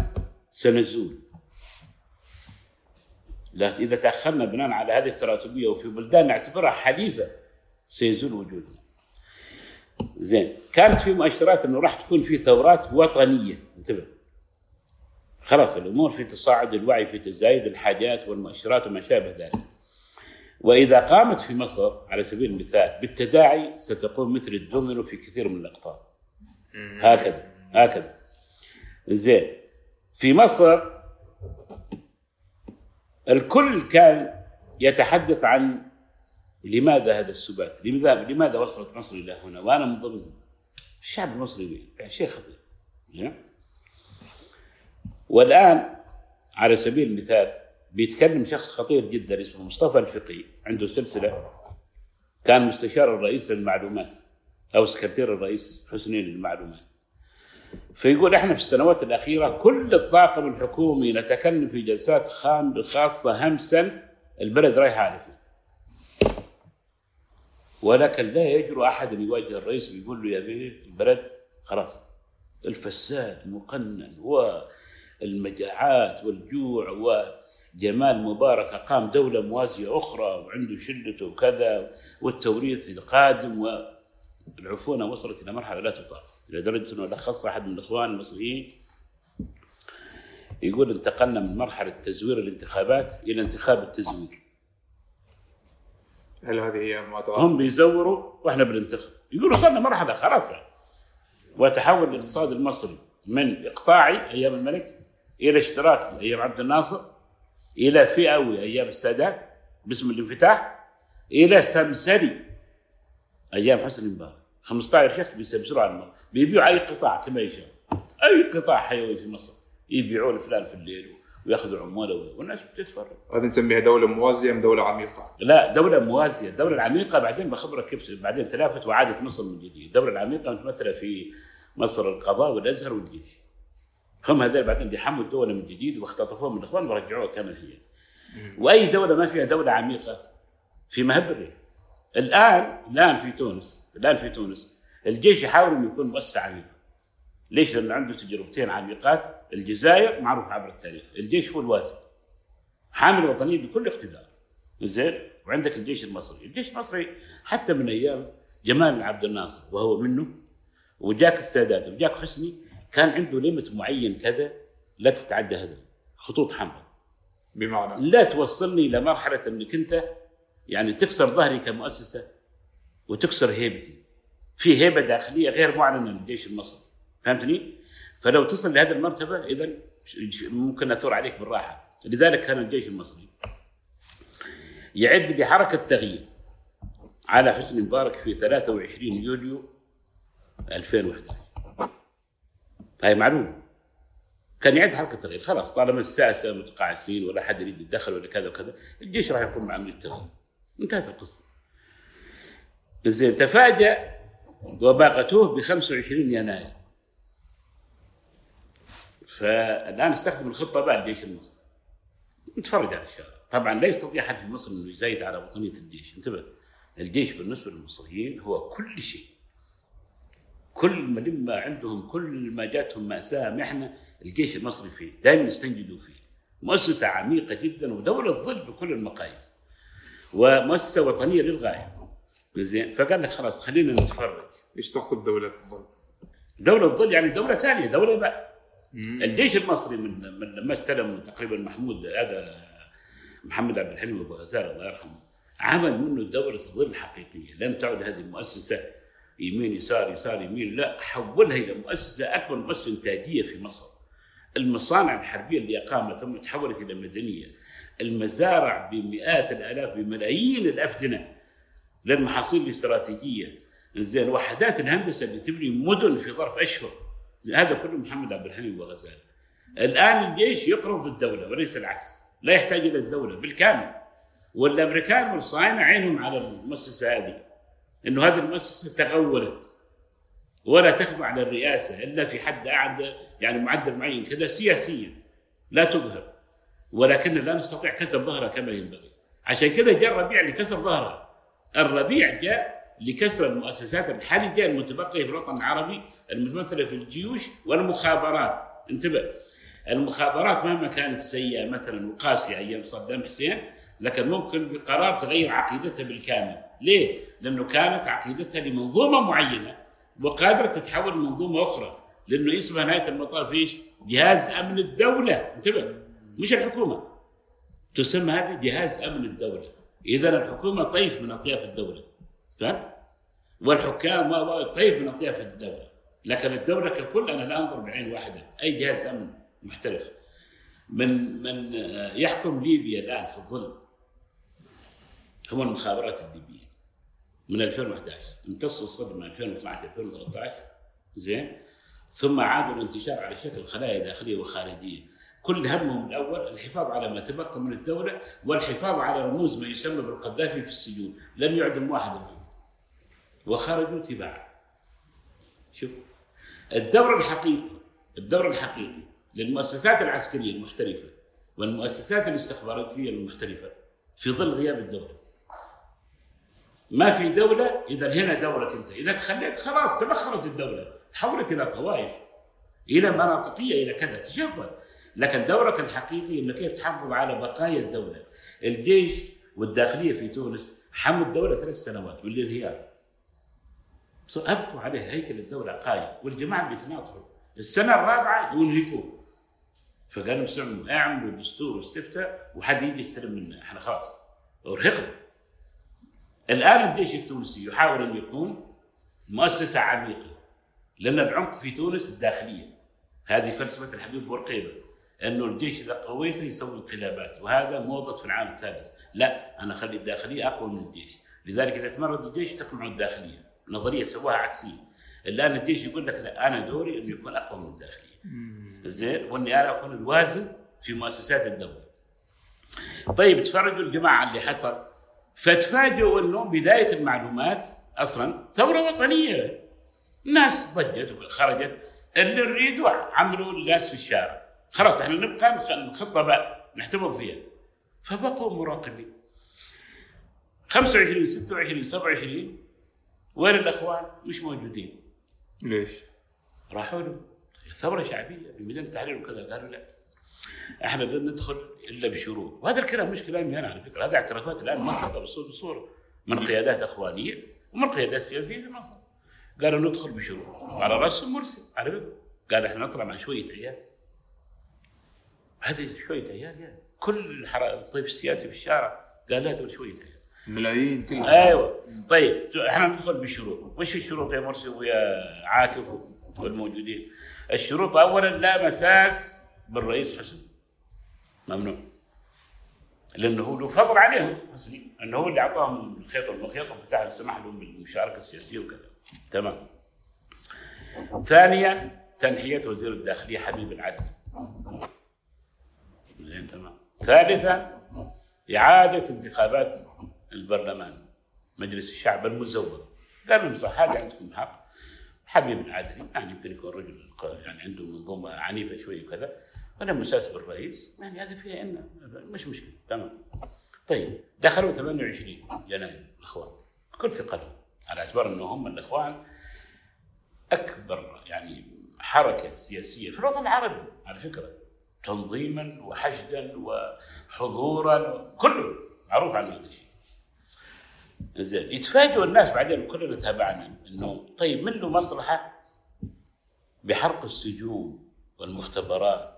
سنزول. لا إذا تأخرنا بناء على هذه التراتبية وفي بلدان نعتبرها حليفة سيزول وجودنا. زين كانت في مؤشرات إنه راح تكون في ثورات وطنية. انتبه. خلاص الأمور في تصاعد الوعي في تزايد الحاجات والمؤشرات وما شابه ذلك. وإذا قامت في مصر على سبيل المثال بالتداعي ستقوم مثل الدومينو في كثير من الأقطار. هكذا هكذا. زين. في مصر الكل كان يتحدث عن لماذا هذا السبات؟ لماذا لماذا وصلت مصر إلى هنا؟ وأنا من ضمن الشعب المصري يعني شيء خطير زين؟ والآن على سبيل المثال بيتكلم شخص خطير جدا اسمه مصطفى الفقي عنده سلسلة كان مستشار الرئيس للمعلومات أو سكرتير الرئيس حسني للمعلومات فيقول إحنا في السنوات الأخيرة كل الطاقم الحكومي نتكلم في جلسات خاصة همسا البلد رايحه على ولكن لا يجرؤ أحد أن يواجه الرئيس ويقول له يا بيه البلد خلاص الفساد مقنن والمجاعات والجوع وجمال مبارك أقام دولة موازية أخرى وعنده شلته وكذا والتوريث القادم والعفونه وصلت إلى مرحلة لا تطاق إلى درجة أنه لخص أحد من الإخوان المصريين يقول انتقلنا من مرحلة تزوير الانتخابات إلى انتخاب التزوير هل هذه هي ما تعرف؟ هم بيزوروا وإحنا بننتخب يقولوا وصلنا مرحلة خلاص. وتحول الاقتصاد المصري من إقطاعي أيام الملك إلى اشتراكي أيام عبد الناصر إلى فئوي أيام السادات باسم الانفتاح إلى سمسري أيام حسني مبارك. 15 شخص بيسمسروا على المرة بيبيعوا أي قطاع كما يشاء أي قطاع حيوي في مصر. يبيعوه لفلان في الليل ويأخذوا عمولة والناس بتتفرج. هذه نسميها دولة موازية أم دولة عميقة؟ لا دولة موازية، الدولة العميقة بعدين بخبرك كيف بعدين تلافت وعادت مصر من جديد، الدولة العميقة متمثلة في مصر القضاء والأزهر والجيش. هم هذول بعدين اللي حموا الدولة من جديد واختطفوها من الاخوان ورجعوها كما هي. وأي دولة ما فيها دولة عميقة في مهب الريح الآن الآن في تونس الآن في تونس الجيش يحاول إنه يكون مؤسسه عميقه ليش؟ لأنه عنده تجربتين عميقات. الجزائر معروف عبر التاريخ. الجيش هو الوازن حامل وطنيه بكل اقتدار. زين؟ وعندك الجيش المصري. الجيش المصري حتى من أيام جمال عبد الناصر وهو منه وجاك السادات وجاك حسني كان عنده ليمت معين كذا لا تتعدى هذا خطوط حمراء. بمعنى؟ لا توصلني لمرحلة إنك أنت يعني تكسر ظهري كمؤسسة وتكسر هيبتي. في هيبة داخلية غير معلنة للجيش المصري فهمتني؟ فلو تصل لهذه المرتبة إذا ممكن أثور عليك بالراحة. لذلك كان الجيش المصري يعد لحركة تغيير على حسني مبارك في 23 يوليو 2011 هاي معلومه كان يعد حركة تغيير خلاص طالما الساسه متقاعسين ولا حد يريد يتدخل ولا كذا وكذا الجيش راح يقوم بعمليه التغيير. انتهت القصة. زين تفاجأ وباقته ب 25 يناير. فالآن استخدم الخطة بقى الجيش المصري نتفرج على الشارع. طبعا لا يستطيع أحد في مصر إنه يزايد على وطنية الجيش. انتبه الجيش بالنسبة للمصريين هو كل شيء. كل ما لما عندهم كل ما جاتهم مأساة محنة الجيش المصري فيه دائما يستنجدوا فيه. مؤسسة عميقة جدا ودولة ظل بكل المقاييس. ومؤسسة وطنية للغاية. زين فقال لك خلاص خلينا نتفرج. إيش تقصد دولة الظل؟ دولة ظل يعني دولة ثانية دولة بقى. الجيش المصري من من لما استلم تقريبا محمود هذا محمد عبد الحليم أبو غزال الله يرحمه عمل منه دولة ظل حقيقية. لم تعد هذه المؤسسة يمين يسار يسار يمين. لا حولها إلى مؤسسة أكبر مؤسسة إنتاجية في مصر. المصانع الحربية اللي أقامت ثم تحولت إلى مدنية. المزارع بمئات الآلاف بملايين الأفدنة للمحاصيل الاستراتيجية. زين وحدات الهندسة اللي تبني مدن في ظرف زين هذا كله محمد عبد الحليم وغزال الآن الجيش يقرب الدولة وليس العكس. لا يحتاج إلى الدولة بالكامل. والأمريكان والصهاينه عينهم على المؤسسة هذه. إنه هذه المؤسسة تغولت ولا تخضع على الرئاسه إلا في حد اعلى يعني معدل معين كذا سياسيا. لا تظهر. ولكن لا نستطيع كسر ظهرها كما ينبغي. عشان كذا جاء الربيع لكسر ظهرها. الربيع جاء لكسر المؤسسات الحرجة المتبقية في الوطن العربي المتمثلة في الجيوش والمخابرات. انتبه. المخابرات مهما كانت سيئة مثلا وقاسية أيام صدام حسين لكن ممكن بقرار تغير عقيدتها بالكامل. ليه؟ لأنه كانت عقيدتها لمنظومة معينة وقادرة تتحول لمنظومة أخرى لأنه اسمها نهاية المطاف إيش؟ جهاز أمن الدولة. انتبه مش الحكومة. تسمى هذه جهاز أمن الدولة. إذا الحكومة طيف من أطياف الدولة. فهمت؟ والحكام طيف من أطياف الدولة. لكن الدولة ككل أنا لا أنظر بعين واحدة. أي جهاز أمن محترف. من من آه، يحكم ليبيا الآن في الظل هو المخابرات الليبيه من 2011 امتصوا الصدر من 2012 2013 زين؟ ثم عادوا الانتشار على شكل خلايا داخلية وخارجية. كل همهم الأول الحفاظ على ما تبقى من الدولة والحفاظ على رموز ما يسمى بالقذافي في السجون. لم يعدم واحد منهم. وخرجوا تباعا. شوف. الدور الحقيقي الدور الحقيقي للمؤسسات العسكرية المحترفة والمؤسسات الاستخباراتيه المحترفة في ظل غياب الدولة ما في دولة إذا هنا دورك أنت. إذا تخليت خلاص تبخرت الدولة تحولت إلى طوائف إلى مناطقية إلى كذا تشبت لكن دورك الحقيقي أنه كيف تحافظ على بقايا الدولة؟ الجيش والداخلية في تونس حموا الدولة ثلاث سنوات من الانهيار صو- أبقوا عليه هيكل الدولة قايم. والجماعة بيتناطروا السنة الرابعة ينهكوه فقالوا اعملوا دستور واستفتاء وحد يجي يستلم منا إحنا خلاص أرهقنا. الآن الجيش التونسي يحاول أن يكون مؤسسة عميقة. لأن العمق في تونس الداخلية. هذه فلسفة الحبيب بورقيبة انه الجيش إذا قويته يسوي انقلابات وهذا موضة في العام الثالث. لا أنا أخلي الداخلية أقوى من الجيش. لذلك إذا تمرد الجيش تقمع الداخلية. نظرية سواها عكسية. الآن الجيش يقول لك لا أنا دوري انه يكون أقوى من الداخلية. زين وإني أنا أكون الوازن في مؤسسات الدولة. طيب تفرجوا الجماعة اللي حصل. فتفاجئوا انه بداية المعلومات أصلا ثورة وطنية. الناس ضجت وخرجت اللي نريده عملوا الناس في الشارع. خلاص إحنا نبقى الخطه بقى نحتفظ فيها. فبقوا مراقبين. 25 26 27 وين الأخوان؟ مش موجودين. ليش؟ راحوا له. ثورة شعبية بميدان التحرير وكذا قالوا لا. إحنا لن ندخل إلا بشروط. وهذا الكلام مش كلامي أنا على فكرة. هذا اعترافات الآن منطقه بصوره من قيادات إخوانية ومن قيادات سياسية في مصر. قالوا ندخل بشروط. وعلى راسهم مرسي على فكرة. قال إحنا نطلع مع شوية عيال. هذه شوية عيال يعني. كل الطيف السياسي في الشارع قال لا دول شوية عيال. ملايين كلها أيوه. طيب. إحنا ندخل بالشروط وش الشروط يا مرسي ويا عاكف والموجودين؟ الشروط اولا لا مساس بالرئيس حسني ممنوع. لأنه هو له فضل عليهم. حسني أنه هو اللي أعطاهم الخيط والمخيط بتاع سمح لهم بالمشاركة السياسية وكذا. تمام. ثانيا تنحية وزير الداخلية حبيب العدل. زين تمام. ثالثا إعادة انتخابات البرلمان مجلس الشعب المزور. قال لهم صح هذا عندكم حق. حبيب العدلي يعني يمكن يكون رجل يعني عنده منظومة عنيفة شوي وكذا. ولا مساس بالرئيس. يعني هذا فيها إن مش مشكلة. تمام. طيب دخلوا 28 يناير الإخوان. بكل ثقة لهم. على اعتبار أنه هم الإخوان أكبر يعني حركة سياسية في الوطن العربي. على فكرة تنظيما وحشدا وحضورا كله معروف عن هذا الشيء. زين يتفاجئوا الناس بعدين كلنا تابعنا إنه طيب من له مصلحة بحرق السجون والمختبرات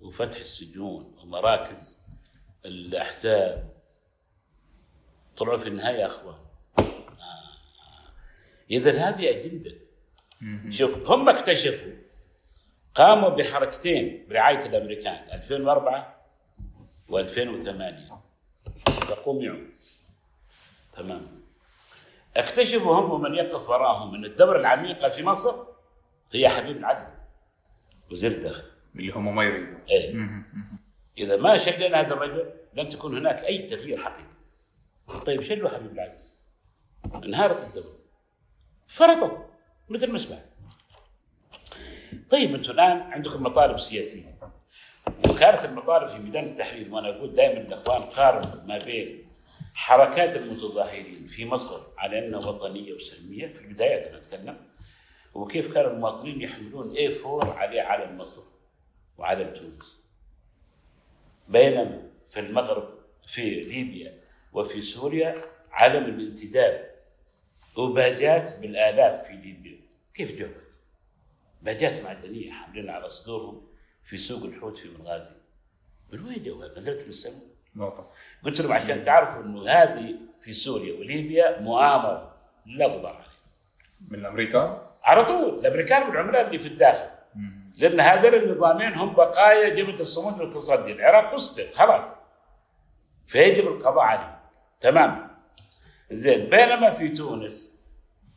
وفتح السجون ومراكز الأحزاب. طلعوا في النهايه أخوان. آه. اذا هذه أجندة. شوف هم اكتشفوا قاموا بحركتين برعاية الأمريكان 2004 و2008 فقمعوا. تمام. اكتشفوا هم ومن يقف وراهم إن الدوره العميقه في مصر هي حبيب العدل وزير الداخليه اللي هم ما يريدوا إيه. إذا ما شلنا هذا الرجل لن تكون هناك أي تغيير حقيقي. طيب شلوا حبيب العدل انهارت الدولة. فرطت مثل ما سمعت. طيب أنتم الآن عندكم مطالب سياسية. وكانت المطالب في ميدان التحرير وأنا أقول دائما الأخوان قارنوا ما بين حركات المتظاهرين في مصر على أنها وطنية وسلمية. في البدايات أنا أتكلم وكيف كان المواطنين يحملون اي 4 عليه علم مصر. وعلم تونس. بينما في المغرب في ليبيا وفي سوريا علم الانتداب وباجات بالآلاف في ليبيا. كيف جوك؟ باجات معدنية حاملين على صدورهم في سوق الحوت في بنغازي. من وين جوها؟ نزلت من السماء؟ قلت لهم عشان تعرفوا إنه هذه في سوريا وليبيا مؤامرة لا غبار عليها. من الأمريكان؟ على طول الأمريكان والعملاء اللي في الداخل. لأن هذول النظامين هم بقايا جبهه الصمود والتصدي العراق اسقط خلاص. فيجب القضاء عليه تمام. زين بينما في تونس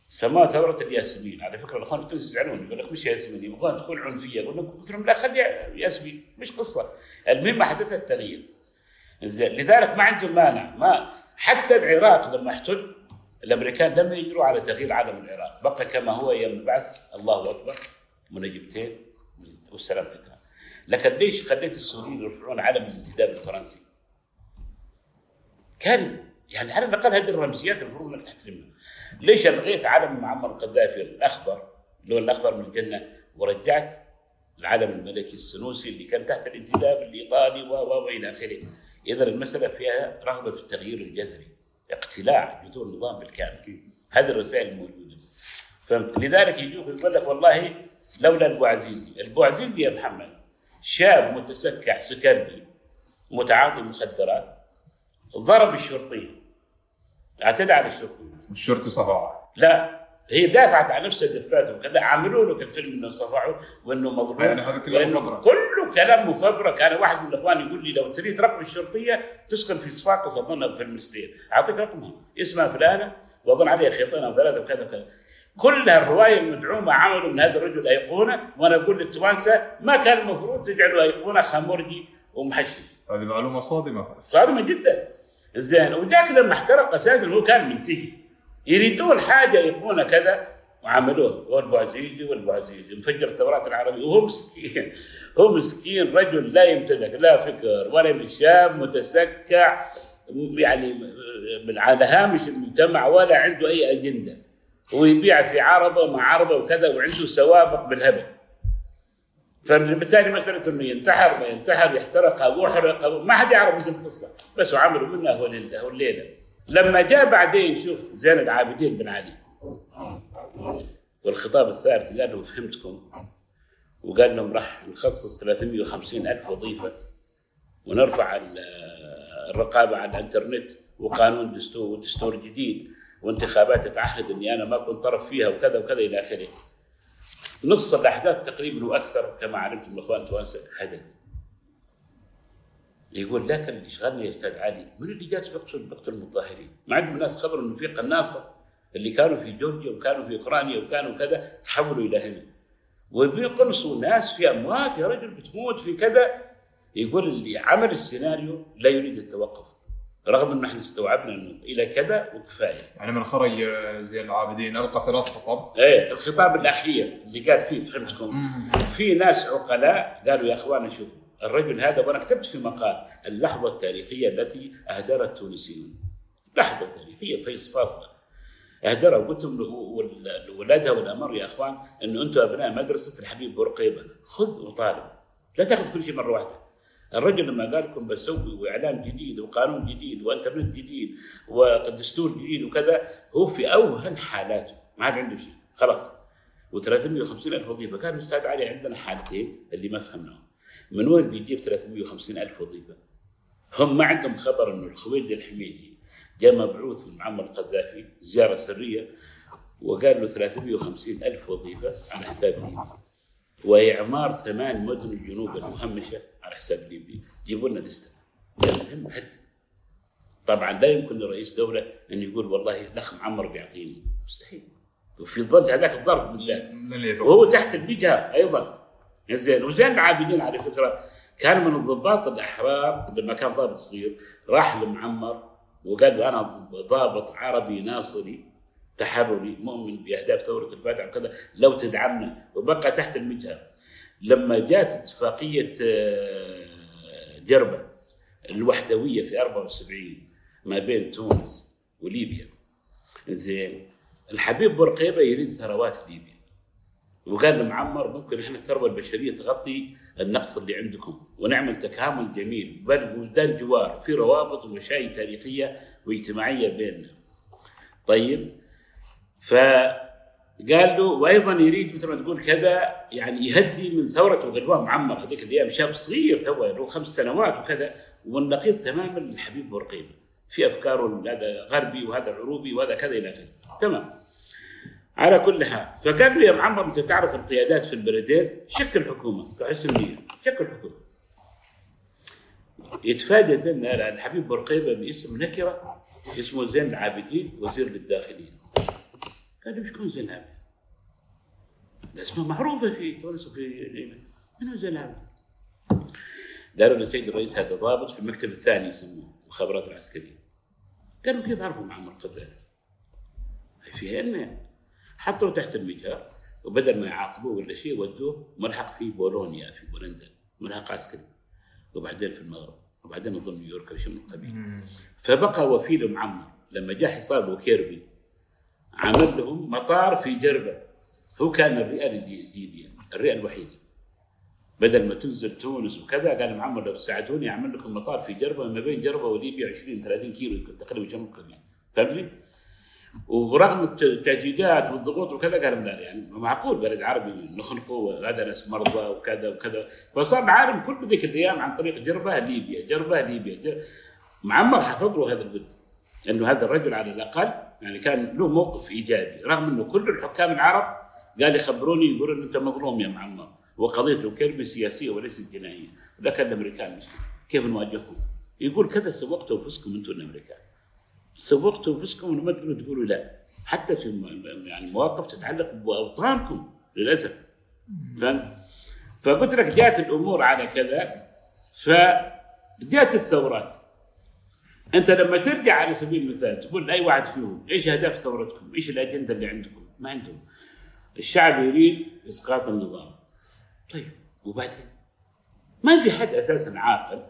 سموها ثورة الياسمين، على فكرة الأخوان التونس يزعلون يقول لك مش ياسمين يبغون تكون عنفية، يقول لك قلت لهم لا خليها ياسمين. مش قصة، المهم حدث التغيير. زين لذلك ما عندهم مانع. ما حتى العراق لما احتل الأمريكان لم يجروا على تغيير علم العراق. بقى كما هو أيام البعث الله أكبر. منجبتين والسلام عليكم. لكن ليش خليت السوريين يرفعون علم الانتداب الفرنسي؟ كارثه يعني على الأقل هذه الرمزيات المفروض إنك تحترمها. ليش الغيت علم معمر القذافي الأخضر اللون الأخضر من الجنة ورجعت العلم الملكي السنوسي اللي كان تحت الانتداب الإيطالي و و وإلى آخره. اذا المسألة فيها رغبة في التغيير الجذري اقتلاع بدون نظام بالكامل. هذه الرسائل الموجوده فهمت؟ لذلك يجوك يقول لك والله لولا البوعزيزي البوعزيزي يا محمد شاب متسكع سكردي متعاطي مخدرات ضرب الشرطي اعتدى على الشرطي والشرطي صفعه. لا هي دافعت عن نفسها دفاته وكذا عملوا له كالفيلم إنه صفعوا وإنه مظلوم. يعني هذا كله مفبرك. كله كلام مفبرك. أنا واحد من الإخوان يقول لي لو تريد رقم الشرطية تسكن في صفاقس أظن في المستير أعطيك رقمها. اسمها فلانة وأظن عليها خيطين أو ثلاثة وكذا وكذا. كلها الرواية المدعومة عملوا من هذا الرجل ايقونه وأنا أقول للتوانسة ما كان المفروض تجعلوا أيقونة خمرجي ومحشش. هذه معلومة صادمة. صادمة جدا. زين وذاك لما احترق أساسا هو كان منتهي. يريدون حاجة يكون كذا وعملوه والبوعزيزي والبوعزيزي مفجر الثورات العربية. وهو مسكين. هو مسكين رجل لا يمتلك لا فكر ولا شاب متسكع يعني من على هامش المجتمع ولا عنده أي أجندة. ويبيع في عربة مع عربة وكذا وعنده سوابق بالهبل. فبالتالي مسألة إنه ينتحر ما ينتحر يحترق أو يحرق أو ما حد يعرف مثل القصة. بس وعملوا منها هو الليلة. لما جاء بعدين شوف زين العابدين بن علي. والخطاب الثالث قال لهم فهمتكم؟ وقال لهم راح نخصص 350 ألف وظيفة ونرفع ال- الرقابة على الإنترنت وقانون دستور ودستور جديد. وانتخابات تتعهد إني أنا ما كنت طرف فيها وكذا وكذا إلى آخره. نص الأحداث تقريبا وأكثر كما علمتم الاخوان توانسة حدث. يقول لكن اللي شغلني يا أستاذ علي من اللي جالس بيقتل بيقتل المتظاهرين؟ ما عندهم ناس خبر انه في قناصة اللي كانوا في جورجيا وكانوا في أوكرانيا وكانوا كذا تحولوا إلى هنا. وبيقنصوا ناس في أموات يا رجل بتموت في كذا يقول اللي عمل السيناريو لا يريد التوقف رغم إنه إحنا استوعبنا إنه إلى كذا وكفاية. يعني من خرج آه، زين العابدين ألقى ثلاث خطب إيه الخطاب الأخير اللي قال فيه فهمتكم؟ في ناس عقلاء قالوا يا أخوان شوفوا الرجل هذا وأنا كتبت في مقال اللحظة التاريخية التي اهدرها التونسيون لحظة تاريخية في فاصلة. أهدرها وقلت لهم ول- ولادها والأمر يا أخوان إنه أنتم أبناء مدرسة الحبيب بورقيبه خذ وطالب. لا تاخذ كل شيء مرة واحدة. الرجل لما قال لكم بسوي وإعلام جديد وقانون جديد وإنترنت جديد ودستور جديد وكذا هو في أوهن حالاته ما عاد عنده شيء خلاص. و350 ألف وظيفة كان الأستاذ علي عندنا حالتين اللي ما فهمناهم. من وين بيجيب 350 ألف وظيفة؟ هم ما عندهم خبر إنه الخويلد الحميدي جاء مبعوث من معمر القذافي زيارة سرية وقال له 350 ألف وظيفة على حساب واعمار ثمان مدن الجنوب المهمشة على حساب ليبيا جيبوا لنا لستة. المهم هد طبعا لا يمكن لرئيس دولة أن يقول والله الاخ معمر بيعطيني. مستحيل. وفي ظل هذاك الظرف بالله يثق وهو تحت الوجهه أيضا. زين وزين العابدين على فكرة كان من الضباط الأحرار لما كان ضابط صغير راح لمعمر وقال له أنا ضابط عربي ناصري تحرري مؤمن بأهداف ثورة الفتح وكذا لو تدعمنا. وبقى تحت المجهر لما جاءت اتفاقية آه، جربه الوحدوية في 74 ما بين تونس وليبيا. زين الحبيب بورقيبة يريد ثروات ليبيا. وقال لمعمر ممكن إحنا الثروة البشرية تغطي النقص اللي عندكم ونعمل تكامل جميل. بل بلدان جوار في روابط ومشاي تاريخية واجتماعية بيننا. طيب فقال له وأيضا يريد مثل ما تقول كذا يعني يهدي من ثورة وغلوان معمر. هذيك الأيام شاب صغير تو له خمس سنوات وكذا والنقيض تماما للحبيب بورقيبة. في افكاره هذا غربي وهذا عروبي وهذا كذا إلى آخره. تمام. على كل حال له يا معمر أنت تعرف القيادات في البلدين؟ شكل حكومه كحسن نيه شكل حكومه يتفادى زين الحبيب بورقيبة باسم نكرة اسمه زين العابدين وزير للداخلية. قال له شكون زين العابدين؟ الاسماء معروفة في تونس وفي ليبيا من هو زين العابدين؟ قالوا لسيد الرئيس هذا ضابط في المكتب الثاني يسموه المخابرات العسكرية. قالوا كيف عرفوا معمر القذافي؟ فيها ان حطوه تحت المجهر وبدل ما يعاقبوه ولا شيء ودوه ملحق في بولونيا في بولندا. ملحق عسكري. وبعدين في المغرب. وبعدين اظن نيويورك أو شيء من القبيل فبقى وفيله معمر لما جاء حصار وكيربي عمل لهم مطار في جربة. هو كان الرئه لليبيا الرئه الوحيده بدل ما تنزل تونس وكذا قال معمر لو تساعدوني أعمل لكم مطار في جربة ما بين جربة وليبيا 20 30 كيلو تقريبا جنب القبيل فهمتني؟ ورغم الت- التهديدات والضغوط وكذا قال لا يعني معقول بلد عربي نخنقه وهذا ناس مرضى وكذا وكذا فصار العالم كل ذيك الأيام عن طريق جربة ليبيا جربة ليبيا. معمر حفظ له هذا الود إنه هذا الرجل على الأقل يعني كان له موقف إيجابي رغم إنه كل الحكام العرب قال يخبروني يقولون أنت مظلوم يا معمر. وقضيه الكربي سياسية وليست جنائيه لكن الأمريكان مسكين. كيف نواجههم؟ يقول كذا سوقتوا أنفسكم أنتم الأمريكان. سوقتوا أنفسكم وما تقدروا تقولوا لا. حتى في يعني مواقف تتعلق بأوطانكم للأسف. فاهم؟ فقلت لك جاءت الأمور على كذا فجاءت الثورات. أنت لما ترجع على سبيل المثال تقول لأي واحد فيهم إيش أهداف ثورتكم؟ إيش الأجندة اللي عندكم؟ ما عندهم. الشعب يريد إسقاط النظام. طيب وبعدين؟ ما في حد أساسا عاقل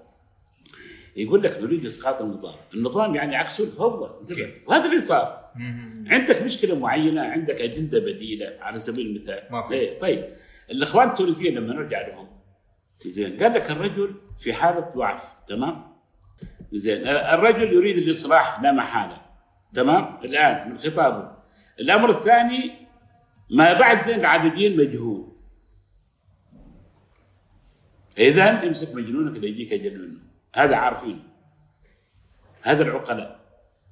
يقول لك نريد إسقاط النظام، النظام يعني عكسه الفوضى وهذا اللي صار. عندك مشكلة معينة عندك أجندة بديلة على سبيل المثال. ما في. إيه طيب. الإخوان التونسيين لما نرجع لهم زين قال لك الرجل في حالة ضعف تمام؟ زين الرجل يريد الإصلاح لا محالة تمام؟ الآن من خطابه. الأمر الثاني ما بعد زين العابدين مجهول. إذا امسك مجنونك لا يجيك أجل منه. هذا عارفينه هذا العقلاء.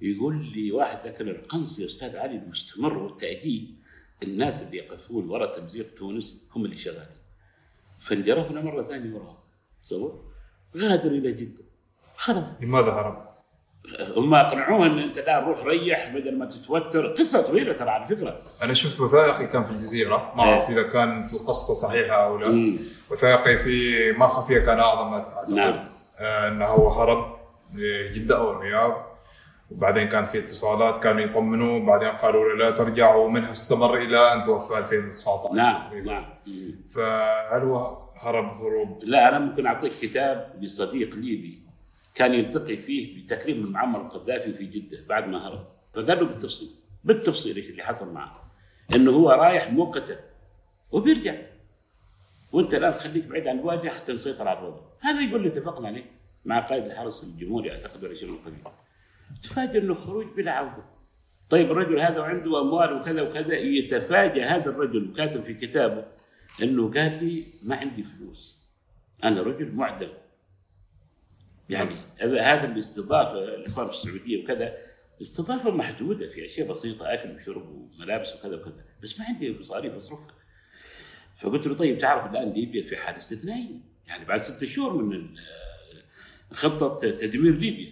يقول لي واحد لكن القنص يا أستاذ علي المستمر والتأديب. الناس اللي يقفون وراء تمزيق تونس هم اللي شغالين. فانجرفنا مرة ثانية وراهم. تصور غادر إلى جدة. خلاص. لماذا هرب؟ هم أقنعوه إن أنت لا روح ريح بدل ما تتوتر قصة طويلة ترى على فكرة أنا شفت وثائقي كان في الجزيرة ما أعرف إذا كانت القصة صحيحة أو لا إيه. مم. وثائقي في ما خفيه كان أعظم أعتقد. نعم. آه إنه هو هرب لجدة أو الرياض وبعدين كان في اتصالات كانوا يطمنوه بعدين قالوا له لا ترجع ومنها استمر إلى أن توفى 2019 نعم. نعم. فهل هو هرب هروب لا أنا ممكن أعطيك كتاب لصديق ليبي كان يلتقي فيه بتكريم من معمر القذافي في جدة بعد ما هرب. فقال له بالتفصيل بالتفصيل إيش اللي حصل معه؟ إنه هو رايح مؤقتا وبيرجع. وأنت الآن خليك بعيد عن الواجهه حتى نسيطر على الوضع. هذا يقول لي اتفقنا عليه مع قائد الحرس الجمهوري أعتقد ولا شيء من القبيل تفاجئ إنه خروج بلا عودة. طيب الرجل هذا وعنده أموال وكذا وكذا يتفاجأ هذا الرجل وكاتب في كتابه إنه قال لي ما عندي فلوس. أنا رجل معدم يعني هذا الاستضافة الإخوان في السعودية وكذا استضافة محدودة في أشياء بسيطة أكل وشرب وملابس وكذا وكذا. بس ما عندي مصاريف أصرفها. فقلت له طيب تعرف الآن ليبيا في حاله استثنائيه يعني بعد ستة شهور من خطة تدمير ليبيا.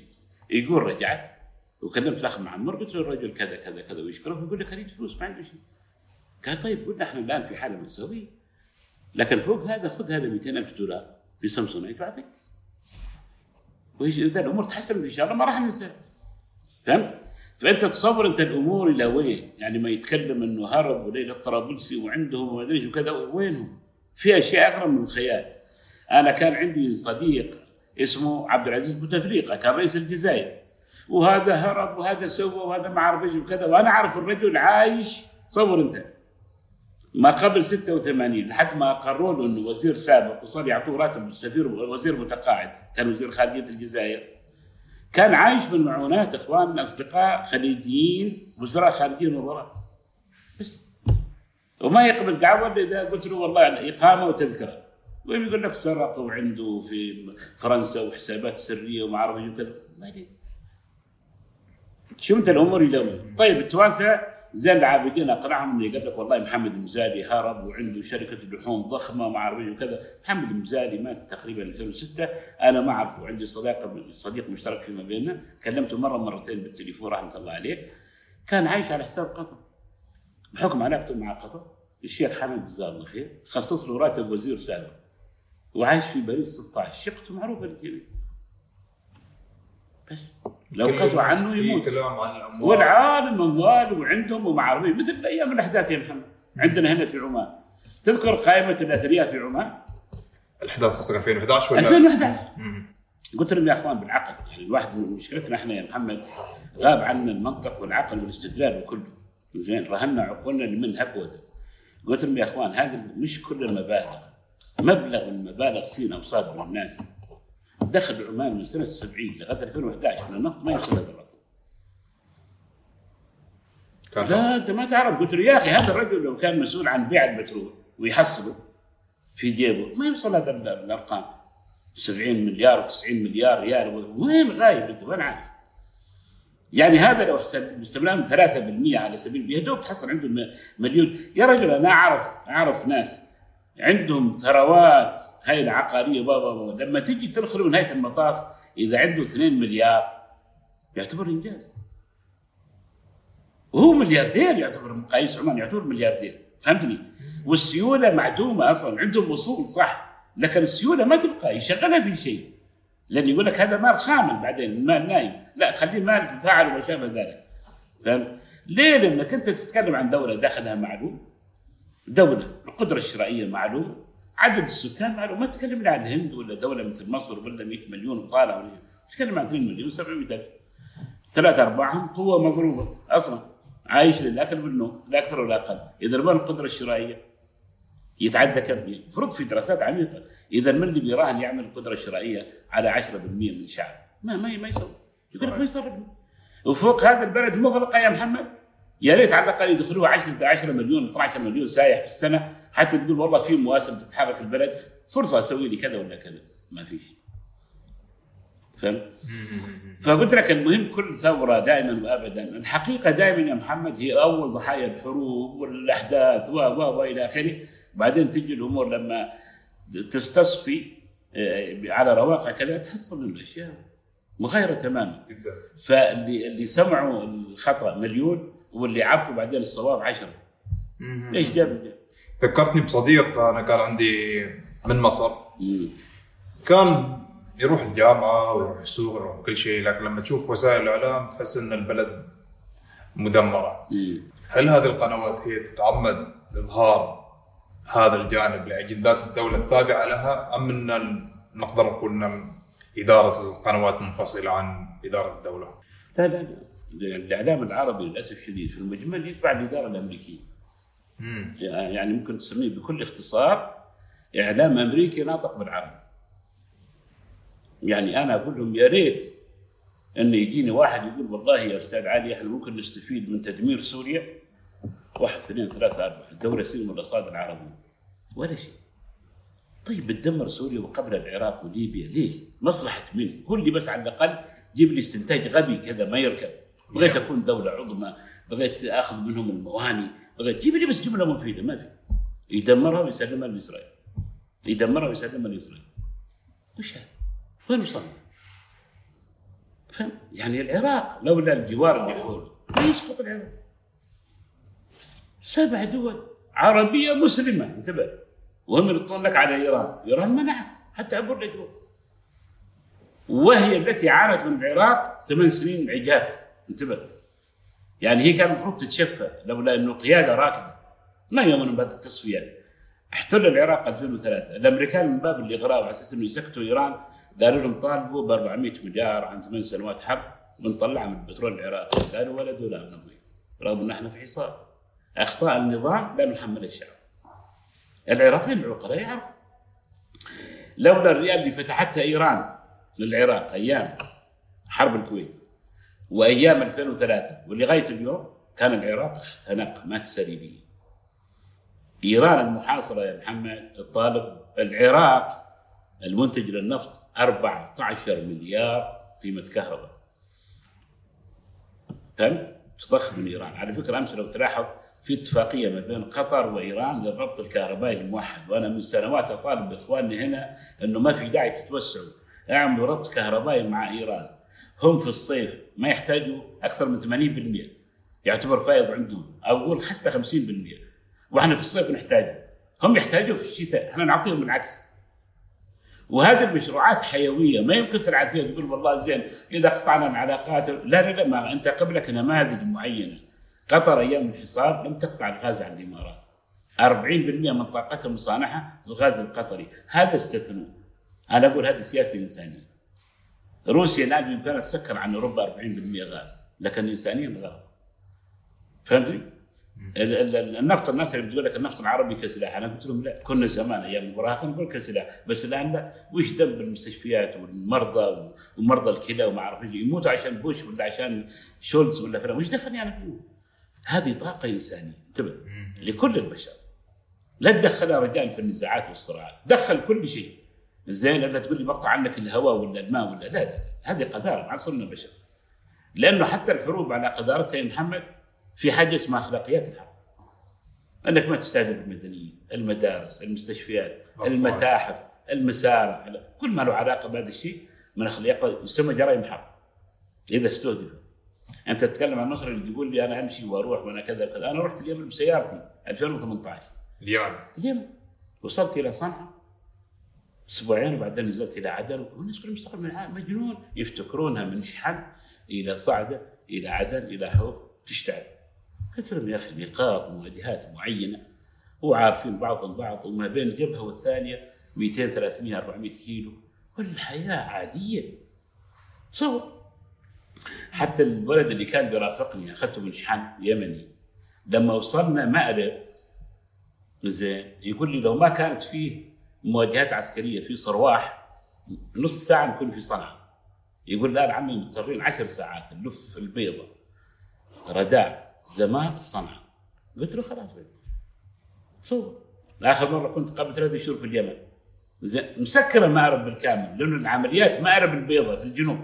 يقول رجعت وكلمت الأخ معمر قلت له الرجل كذا كذا كذا ويشكره ويقول لك أريد فلوس ما عنده شيء. قال طيب قلنا إحنا الآن في حالة مأساوية لكن فوق هذا خذ هذا 200 ألف دولار في سامسونايت واعطيك وايش إذا الأمور تحسنت ان شاء الله ما راح ننسى فهمت؟ فأنت تصور أنت الأمور إلى وين؟ يعني ما يتكلم إنه هرب وليلى الطرابلسي وعندهم وما أدري وكذا وينهم؟ في أشياء أغرب من الخيال. أنا كان عندي صديق اسمه عبد العزيز بوتفليقه كان رئيس الجزائر وهذا هرب وهذا سوى وهذا ما أعرف إيش وكذا وأنا أعرف الرجل عايش تصور أنت ما قبل 86 لحد ما قرروا له إنه وزير سابق وصار يعطوه راتب سفير وزير متقاعد كان وزير خارجية الجزائر. كان عايش من معونات إخوان أصدقاء خليجيين وزراء خارجيين وزراء بس. وما يقبل دعوة إلا إذا قلت له والله اقامه وتذكرة. وين يقول لك سرق وعنده في فرنسا وحسابات سرية وما أعرف وكذا. ما شو الأمور يلومون طيب التوانسه زين العابدين أقنعهم اللي قال لك والله محمد المزالي هرب وعنده شركة لحوم ضخمة وما اعرف وكذا محمد المزالي مات تقريبا 2006 أنا ما اعرفه عندي صداقه صديق مشترك فيما بيننا. كلمته مرة مرتين بالتليفون رحمة الله عليه. كان عايش على حساب قطر. بحكم علاقته مع قطر. الشيخ حمد جزاه الله خير. خصص له راتب وزير سابق. وعايش في باريس 16 شقته معروفة بس. لو الناس عنه يموت. كلام عن الأموال. والعالم أموال وعندهم إيه. مثل أيام الأحداث يا محمد. عندنا هنا في عمان. تذكر قائمة الأثرياء في عمان؟ الأحداث قصدك 2011 ولا؟ 2011 مم. قلت لهم يا أخوان بالعقل يعني الواحد من مشكلتنا إحنا يا محمد غاب عنا المنطق والعقل والاستدلال وكله. زين رهنا عقولنا لمن هبوده قلت لهم يا أخوان هذه مش كل المبالغ. مبلغ من مبالغ سين أو صاد من الناس. دخل عمان من سنة 70 لغايه 2011 من النفط ما يوصل هذا الرقم. كان لا أنت ما تعرف. قلت له يا أخي هذا الرجل لو كان مسؤول عن بيع البترول ويحصله في جيبه ما يوصل هذا ال- الأرقام. 70 مليار و90 مليار ريال وين غايب أنت؟ وين عايش؟ يعني هذا لو حسب استخدام 3% على سبيل المثال يا دوب تحصل عنده مليون. يا رجل أنا اعرف أعرف ناس عندهم ثروات. هاي العقارية بابا بابا لما تيجي تدخلوا نهايه المطاف إذا عنده 2 مليار يعتبر إنجاز. وهو ملياردير يعتبر مقاييس عمان يعتبر ملياردير. فهمتني؟ والسيولة معدومة أصلا. عندهم اصول صح لكن السيولة ما تبقى. يشغلها في شيء. لأن يقول لك هذا مال خامل بعدين المال نايم. لا خليه مال تفاعل وما شابه ذلك. فهمت؟ ليه؟ لأنك أنت تتكلم عن دولة دخلها معلوم. دولة. القدرة الشرائية معلومة. عدد السكان معلوم ما تكلمنا عن الهند ولا دولة مثل مصر ولا 100 مليون وطالع ولا تتكلم عن 2 مليون 700 ألف. ثلاثة أرباعهم قوة مضروبة أصلا. عايش للأكل والنوم لا أكثر ولا أقل. إذا ما القدرة الشرائية؟ يتعدى كم؟ المفروض في دراسات عميقة. إذا من اللي بيراهن يعمل القدرة الشرائية على 10% من الشعب ما ما ما يسوي يقول لك ما يصرف. وفوق هذا البلد مغلقة يا محمد؟ يا ريت على الأقل يدخلوها 10 10 مليون 12 مليون سايح في السنة. حتى تقول والله في مواسم تتحرك البلد. فرصة أسوي لي كذا ولا كذا. ما فيش فهمت؟ فقلت لك المهم كل ثورة دائما وابدا. الحقيقة دائما يا محمد هي أول ضحايا الحروب والأحداث و و والى آخره. بعدين تجي الأمور لما تستصفي آه، على رواقع كذا تحصل الأشياء مغايرة تماما. جدا. فاللي اللي سمعوا الخطأ مليون واللي عرفوا بعدين الصواب عشرة إيش جاب ده؟ ذكرتني بصديق أنا كان عندي من مصر مم. كان يروح الجامعة ويروح السوق ويروح كل شيء لكن لما تشوف وسائل الإعلام تحس إن البلد مدمرة مم. هل هذه القنوات هي تتعمد إظهار هذا الجانب لأجندات الدولة التابعة لها أم إن نقدر نقول ان إدارة القنوات منفصلة عن إدارة الدولة؟ لا لا الإعلام العربي للأسف الشديد في المجمل يتبع الإدارة الأمريكية. امم يعني ممكن تسميه بكل اختصار إعلام أمريكي ناطق بالعربي يعني أنا أقول لهم يا ريت إن يجيني واحد يقول والله يا أستاذ علي إحنا ممكن نستفيد من تدمير سوريا. واحد اثنين ثلاثة أربعة الدولة يصير من الرصاد العربي ولا شيء. طيب بتدمر سوريا وقبل العراق وليبيا ليش؟ مصلحة مين؟ قول لي بس على الأقل جيب لي استنتاج غبي كذا ما يركب. بغيت أكون دولة عظمى بغيت آخذ منهم المواني بغيت جيب لي بس جملة مفيدة ما في. يدمرها ويسلمها لإسرائيل. يدمرها ويسلمها لإسرائيل. وش هذا؟ وين وصلنا؟ فهم؟ يعني العراق لولا الجوار اللي حوله. ما يسقط العراق. سبع دول عربية مسلمة. انتبه. وهم يردون لك على إيران. إيران منعت. حتى عبر الأجواء وهي التي عانت من العراق ثمان سنين عجاف انتبه. يعني هي كان المفروض تتشفى لولا إنه قيادة راكده ما يؤمنون بهذه التصفيات احتل العراق 2003 الأمريكان من باب الإغراء وعلى أساس إنه يسكتوا إيران قالوا لهم طالبوا ب 400 مليار عن ثمان سنوات حرب بنطلعها من البترول العراقي قالوا ولا دولار نبغي رغم إن إحنا في حصار. أخطاء النظام لا نحمل الشعب. العراقيين العقلاء يعرفوا لولا الريال اللي فتحتها إيران للعراق أيام حرب الكويت وأيام 2003 ولغاية اليوم كان العراق اختنق مات سليبيا إيران المحاصرة يا محمد الطالب العراق المنتج للنفط 14 مليار قيمه كهرباء. فهمت؟ تضخ من إيران. على فكرة أمس لو تلاحظ في اتفاقية ما بين قطر وإيران للربط الكهربائي الموحد وأنا من سنوات أطالب باخواننا هنا إنه ما في داعي تتوسعوا. أعملوا ربط كهربائي مع إيران. هم في الصيف ما يحتاجوا أكثر من 80% يعتبر فائض عندهم. أو أقول حتى 50% وإحنا في الصيف نحتاجه. هم يحتاجوا في الشتاء. إحنا نعطيهم بالعكس وهذه المشروعات حيوية. ما يمكن تلعب فيها تقول والله زين إذا قطعنا العلاقات لا لا لا ما أنت قبلك نماذج معينة. قطر أيام الحصار لم تقطع الغاز عن الإمارات. 40% من طاقتها مصانعة الغاز القطري. هذا استثنوا أنا أقول هذه سياسه انسانيه روسيا الان بامكانها تسكر عن أوروبا 40% غاز لكن انسانيا غلط فهمتني؟ ال- ال- ال- النفط الناس اللي بتقول لك النفط العربي كسلاح أنا قلت لهم لا كنا زمان أيام المراهقه نقول كسلاح بس الآن لا. وش ذنب المستشفيات والمرضى ومرضى الكلى وما أعرف إيش يموتوا عشان بوش ولا عشان شولز ولا فلان وش دخلني أنا؟ فيه؟ هذه طاقة إنسانية. انتبه. لكل البشر. لا تدخلها رجال في النزاعات والصراعات. دخل كل شيء. زين لا تقول لي بقطع عنك الهواء ولا الماء ولا لا لا. هذه قذارة ما صرنا بشر لأنه حتى الحروب على قذارتها يا محمد في حاجة اسمها أخلاقيات الحرب. أنك ما تستهدف المدنيين المدارس المستشفيات أطفال. المتاحف المسارح كل ما له علاقة بهذا الشيء من اخلاق يسمى جرائم حرب. إذا استهدف. أنت تتكلم عن مصر اللي تقول لي أنا أمشي وأروح وأنا كذا كذا أنا رحت اليمن بسيارتي 2018 اليمن. اليمن. وصلت إلى صنعاء. أسبوعين وبعدين نزلت إلى عدن. والناس كلهم مستغرب مجنون. يفتكرونها من شحن إلى صعدة إلى عدن إلى حوض تشتعل. قلت لهم يا أخي نقاط ومواجهات معينة. وعارفين بعضهم بعض. وما بين الجبهة والثانية 200 300 400 كيلو. والحياة عادية. تصور. حتى الولد اللي كان بيرافقني أخذته من شحن يمني. لما وصلنا مأرب زين يقول لي لو ما كانت فيه مواجهات عسكرية في صرواح نص ساعة نكون في صنعاء. يقول لا عمي مضطرين عشر ساعات نلف البيضة. رداع زمان صنعاء. قلت له خلاص. تصور. اخر مرة كنت قبل ثلاثة شهور في اليمن. زين مسكرة مأرب بالكامل لأنه العمليات مأرب البيضاء في الجنوب.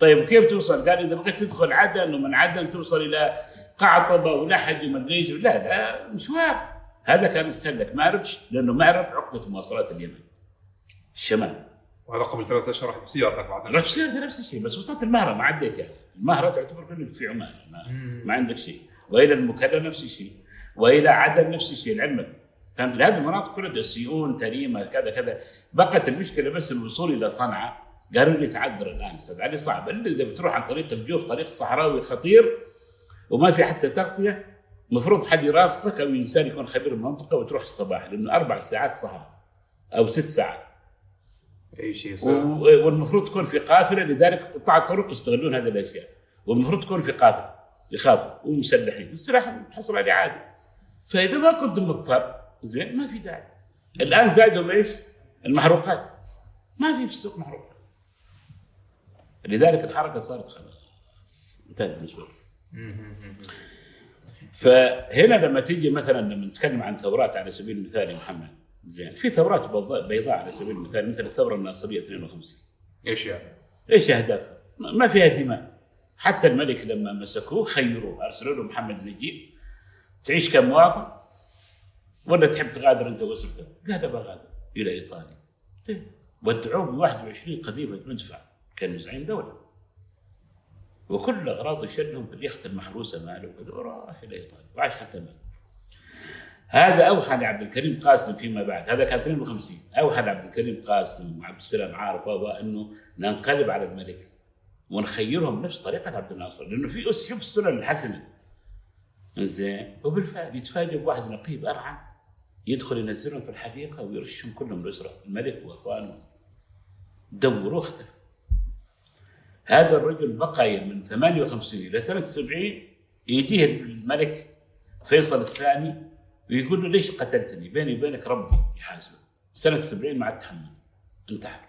طيب كيف توصل؟ قال إذا بغيت تدخل عدن ومن عدن توصل إلى قعطبه ولحج وما أدري لا لا مشوار. هذا كان اسهل لك. مأرب لأنه مأرب عقدة مواصلات اليمن. الشمال. وهذا قبل ثلاثة أشهر رحت بسيارتك بعد رحت سيارتي نفس الشيء. بس وصلت المهرة ما عديت يعني. المهرة تعتبر كلك في عمان. ما, ما عندك شيء. وإلى المكلا نفس الشيء. وإلى عدن نفس الشيء. لعلمك كانت هذه المناطق كلها سيئون تريمة كذا كذا. بقت المشكلة بس الوصول إلى صنعاء. قالوا لي تعذر الآن أستاذ علي صعب. الا اذا بتروح عن طريق الجوف طريق صحراوي خطير وما في حتى تغطية المفروض حد يرافقك أو إنسان يكون خبير المنطقة وتروح الصباح لأنه أربع ساعات صحراء أو ست ساعات. أي شيء يصير. والمفروض تكون في قافلة لذلك قطاع الطرق يستغلون هذه الأشياء. والمفروض تكون في قافلة يخافوا ومسلحين. السلاح تحصل عليه عادي فإذا ما كنت مضطر زين ما في داعي. الآن زادوا إيش؟ المحروقات. ما في في السوق محروقات. لذلك الحركة صارت خلاص. انتهت بالنسبة لي فهنا لما تيجي مثلا لما نتكلم عن ثورات على سبيل المثال يا محمد زين في ثورات بيضاء على سبيل المثال مثل الثورة الناصريه 52 إيش يعني؟ إيش أهدافها؟ ما فيها دماء. حتى الملك لما مسكوه خيروه أرسلوا له محمد نجيب تعيش كمواطن ولا تحب تغادر أنت وأسرتك؟ قال بغادر إلى إيطاليا. طيب. ودعوه ب 21 قذيفه مدفع كان زعيم دولة. وكل اغراضه في اليخت المحروسة ماله وكذا وراح إلى إيطاليا وعاش حتى مات هذا أوحى لعبد الكريم قاسم فيما بعد. هذا كان 52 أوحى لعبد الكريم قاسم وعبد السلام عارف أنه ننقلب على الملك ونخيرهم نفس طريقة عبد الناصر لأنه في شوف السنن الحسنة. زين وبالفعل يتفاجئ بواحد نقيب ارعن يدخل ينزلهم في الحديقة ويرشهم كلهم الاسره الملك واخوانه دوروه اختفى هذا الرجل بقى من 58 إلى سنة 70 يجيه الملك فيصل الثاني ويقول له ليش قتلتني؟ بيني وبينك ربي يحاسبه. سنة 70 ما عاد تحمل انتحر.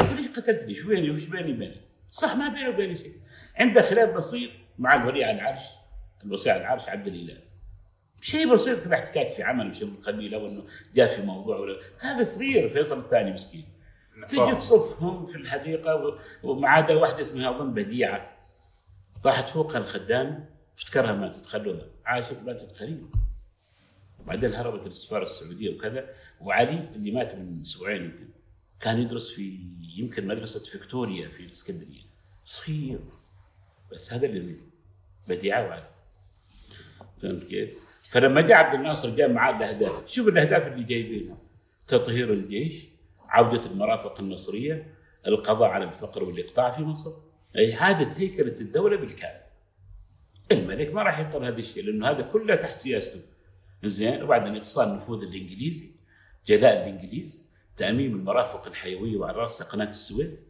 يقول ليش قتلتني؟ شو بيني وش بيني وبينك؟ صح ما بيني وبيني شيء. عنده خلاف بسيط مع الولي على العرش الوصي على العرش عبد الإله. شيء بسيط كذا احتكاك في عمل وشغل القبيلة وإنه جاء في موضوع ولا هذا صغير فيصل الثاني مسكين. تجي. تصفهم في الحديقة وما عدا واحدة اسمها أظن بديعه طاحت فوقها الخدامه افتكرها ماتت خلوها عاشت ماتت قريب وبعدين هربت للسفارة السعودية وكذا. وعلي اللي مات من أسبوعين يمكن. كان يدرس في يمكن مدرسة فيكتوريا في الإسكندرية. صغير. بس هذا اللي بديعه وعلي. فهمت كيف؟ فلما جاء عبد الناصر جاء معاه الأهداف، شوف الأهداف اللي جايبينها. تطهير الجيش، عودة المرافق النصرية، القضاء على الفقر والإقطاع في مصر، اعاده هيكلة الدولة بالكامل. الملك ما راح يضطر هذا الشيء لأنه هذا كله تحت سياسته. زين وبعدين اقصاء النفوذ الإنجليزي، جلاء الإنجليز، تأميم المرافق الحيوية وعلى راسها قناة السويس.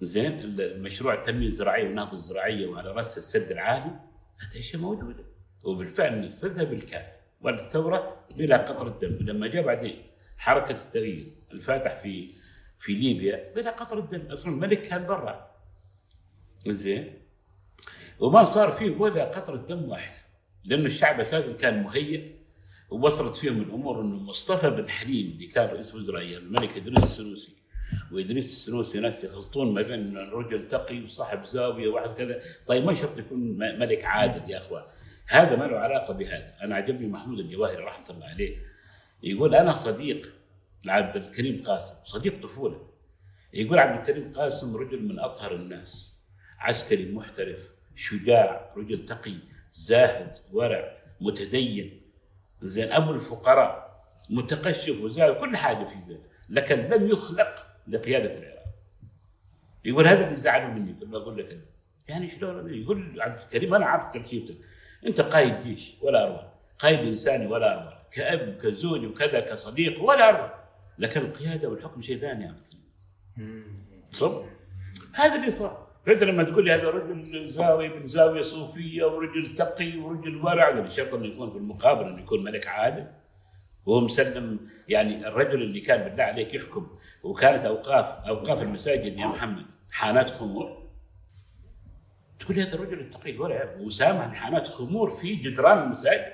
زين المشروع التنمية الزراعية والنهضة الزراعية وعلى راسها السد العالي هذه أشياء موجودة وبالفعل نفذها بالكامل والثورة بلا قطره دم لما جاء بعدين حركة التغيير الفاتح في في ليبيا بلا قطره دم أصلا الملك كان برا. زين. وما صار فيه ولا قطره دم واحدة لأنه الشعب أساسا كان مهيئ ووصلت فيهم الأمور إنه مصطفى بن حليم اللي كان رئيس وزراء أيام الملك إدريس السنوسي. وإدريس السنوسي ناس يخلطون ما بين رجل تقي وصاحب زاوية واحد كذا. طيب ما شرط يكون ملك عادل يا أخوان. هذا ما له علاقة بهذا. أنا عجبني محمود الجواهري رحمة الله عليه. يقول أنا صديق لعبد الكريم قاسم صديق طفولة. يقول عبد الكريم قاسم رجل من أطهر الناس عسكري محترف شجاع رجل تقي زاهد ورع متدين. زين أبو الفقراء متقشف وزاهد كل حاجة في ذلك لكن لم يخلق لقيادة العراق. يقول هذا اللي زعلوا مني كل ما أقول لك. يعني شلون؟ يقول عبد الكريم أنا عارف تركيبتك. أنت قائد جيش ولا اروع قيد إنساني ولا اروع كأب كزوج وكذا كصديق ولا اروع لكن القيادة والحكم شيء ثاني ابدا صب هذا اللي صار. فانت لما تقول لي هذا رجل زاوي من زاوية صوفية ورجل تقي ورجل ورع هذا شرط إنه يكون في المقابل إنه يكون ملك عادل. وهو مسلم يعني الرجل اللي كان بالله عليك يحكم وكانت اوقاف أوقاف المساجد يا محمد حانات خمور. تقول لي هذا الرجل التقي الورع وسامح لحانات خمور في جدران المساجد.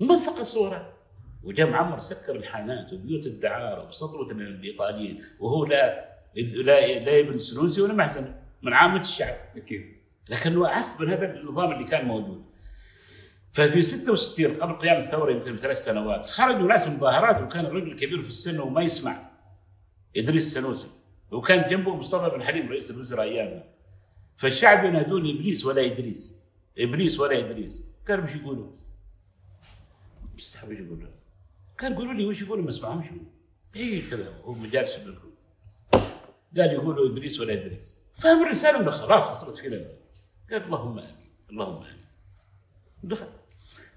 موثق الصورة وجاء معمر سكر الحانات وبيوت الدعارة وصدوه الإيطاليين وهو لا لا لا ابن سنوسي ولا محزن من عامة الشعب. أكيد. لكنه عف من هذا النظام اللي كان موجود. ففي 66 قبل قيام الثورة يمكن بثلاث سنوات خرجوا ناس مظاهرات وكان الرجل كبير في السن وما يسمع إدريس السنوسي وكان جنبه مصطفى بن حليم رئيس الوزراء ايامها فالشعب ينادون إبليس ولا إدريس إبليس ولا إدريس. قالوا وش يقولوا؟ مستحب يقولوا؟ كان يقولوا لي وش يقولوا؟ ما اسمعهمش بعيد كذا هو مجالس لكم قال يقولوا ابليس ولا إدريس. فهم الرسالة إنه خلاص وصلت فينا. قال اللهم آمين اللهم آمين. دخل.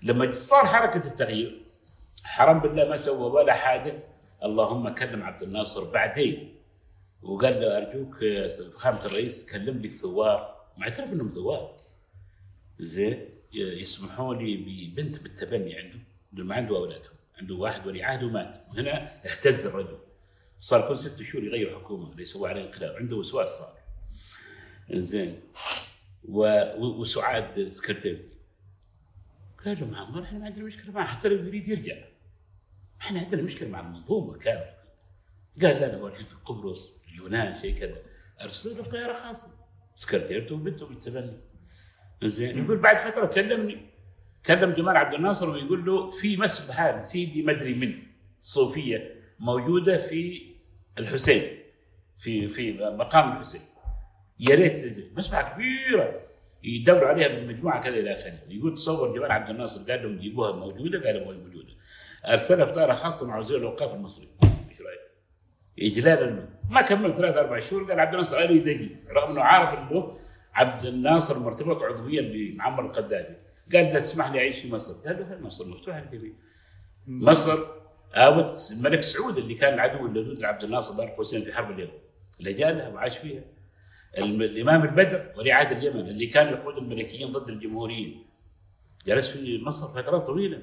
لما صار حركة التغيير حرام بالله ما سوى ولا حاجة. اللهم كلم عبد الناصر بعدين. وقال له أرجوك فخامه الرئيس كلم لي الثوار ما اعترف إنهم ثوار. زين يسمحوا لي ببنت بالتبني عنده ما عنده أولادهم. عنده واحد ولي عهد ومات. وهنا اهتز الرجل. صار كل ست شهور يغير حكومة يسوي عليه انقلاب. عنده وسواس صار. زين وسعاد سكرتيرتي. قال له معمر إحنا ما عندنا مشكلة معه حتى لو يريد يرجع. إحنا عندنا مشكلة مع المنظومة كاملة. قال لا لا هو الحين في قبرص اليونان شيء كذا. أرسلوا له طيارة خاصة. سكرتيرته وبنته بالتبني. زين يقول بعد فترة كلمني. كلم جمال عبد الناصر ويقول له في مسبحه سيدي مدري من صوفية موجودة في الحسين في في مقام الحسين. يا ريت مسبحه كبيرة يدوروا عليها بالمجموعه كذا إلى آخره. يقول تصور جمال عبد الناصر قال لهم جيبوها موجودة؟ قالوا موجودة؟ ارسلها في طائره خاصة مع وزير الأوقاف المصري. إيش رايك؟ اجلالا ما كمل ثلاث أربع شهور قال عبد الناصر علي يدقي رغم إنه عارف إنه عبد الناصر مرتبط عضويا بمعمر القذافي. قال لا تسمح لي أعيش في مصر. قال له مصر مفتوحة؟ انت فيه مصر آوت الملك سعود اللي كان العدو اللدود لعبد الناصر بين قوسين في حرب اليمن. اللي جاء لها وعاش فيها. الإمام البدر ولي عهد اليمن اللي كان يقود الملكيين ضد الجمهوريين. جلس في مصر فترات طويلة.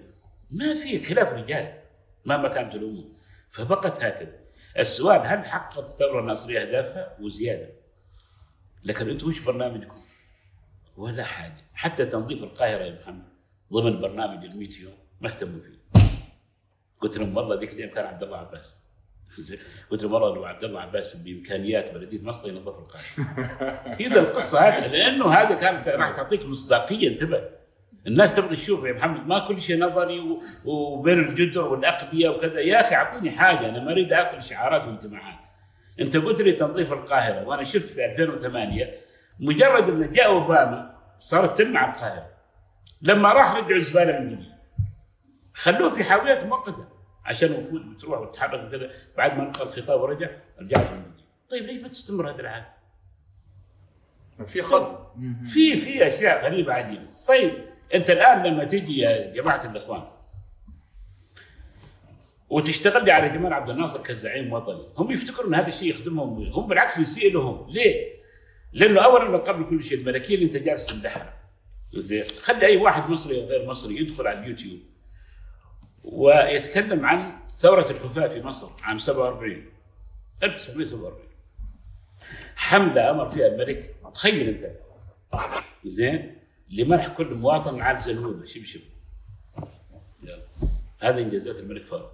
ما في خلاف رجال مهما كانت الأمور فبقت هكذا. السؤال هل حققت الثورة الناصرية أهدافها؟ وزيادة. لكن أنتم وش برنامجكم؟ ولا حاجة. حتى تنظيف القاهرة يا محمد ضمن برنامج ال 100 يوم ما اهتموا فيه. قلت لهم والله ذيك الأيام كان عبد الله عباس؟ قلت لهم والله لو عبد الله عباس بإمكانيات بلديه مصر ينظف القاهرة. [LAUGHS] إذا القصة هكذا لأنه هذا كانت راح تعطيك مصداقية انتبه. الناس تبغى تشوف يا محمد ما كل شيء نظري وبين الجدر والأقبية وكذا. يا أخي أعطيني حاجة أنا ما أريد أكل شعارات واجتماعات أنت قلت لي تنظيف القاهرة وأنا شفت في 2008 مجرد انه جاء أوباما صارت تلمع القاهرة. لما راح رجعوا الزبالة من جديد. خلوه في حاويات مؤقتة عشان الوفود بتروح وتتحرك وكذا. بعد ما نقل الخطاب ورجع رجعت من جديد. طيب ليش ما تستمر هذه العادة؟ في خط في في أشياء غريبة عجيبة. طيب أنت الآن لما تجي يا جماعة الإخوان وتشتغل لي على جمال عبد الناصر كزعيم وطني هم يفتكرون ان هذا الشيء يخدمهم هم بالعكس يسيء لهم ليه؟ لأنه اولا قبل كل شيء الملكية اللي أنت جالس تمدحها. زين. خلي أي واحد مصري أو غير مصري يدخل على اليوتيوب ويتكلم عن ثورة الحفاة في مصر عام 47 1947 حملة أمر فيها الملك. تخيل أنت. زين. لمنح كل مواطن على زنوبه شبشب. هذه إنجازات الملك فاروق.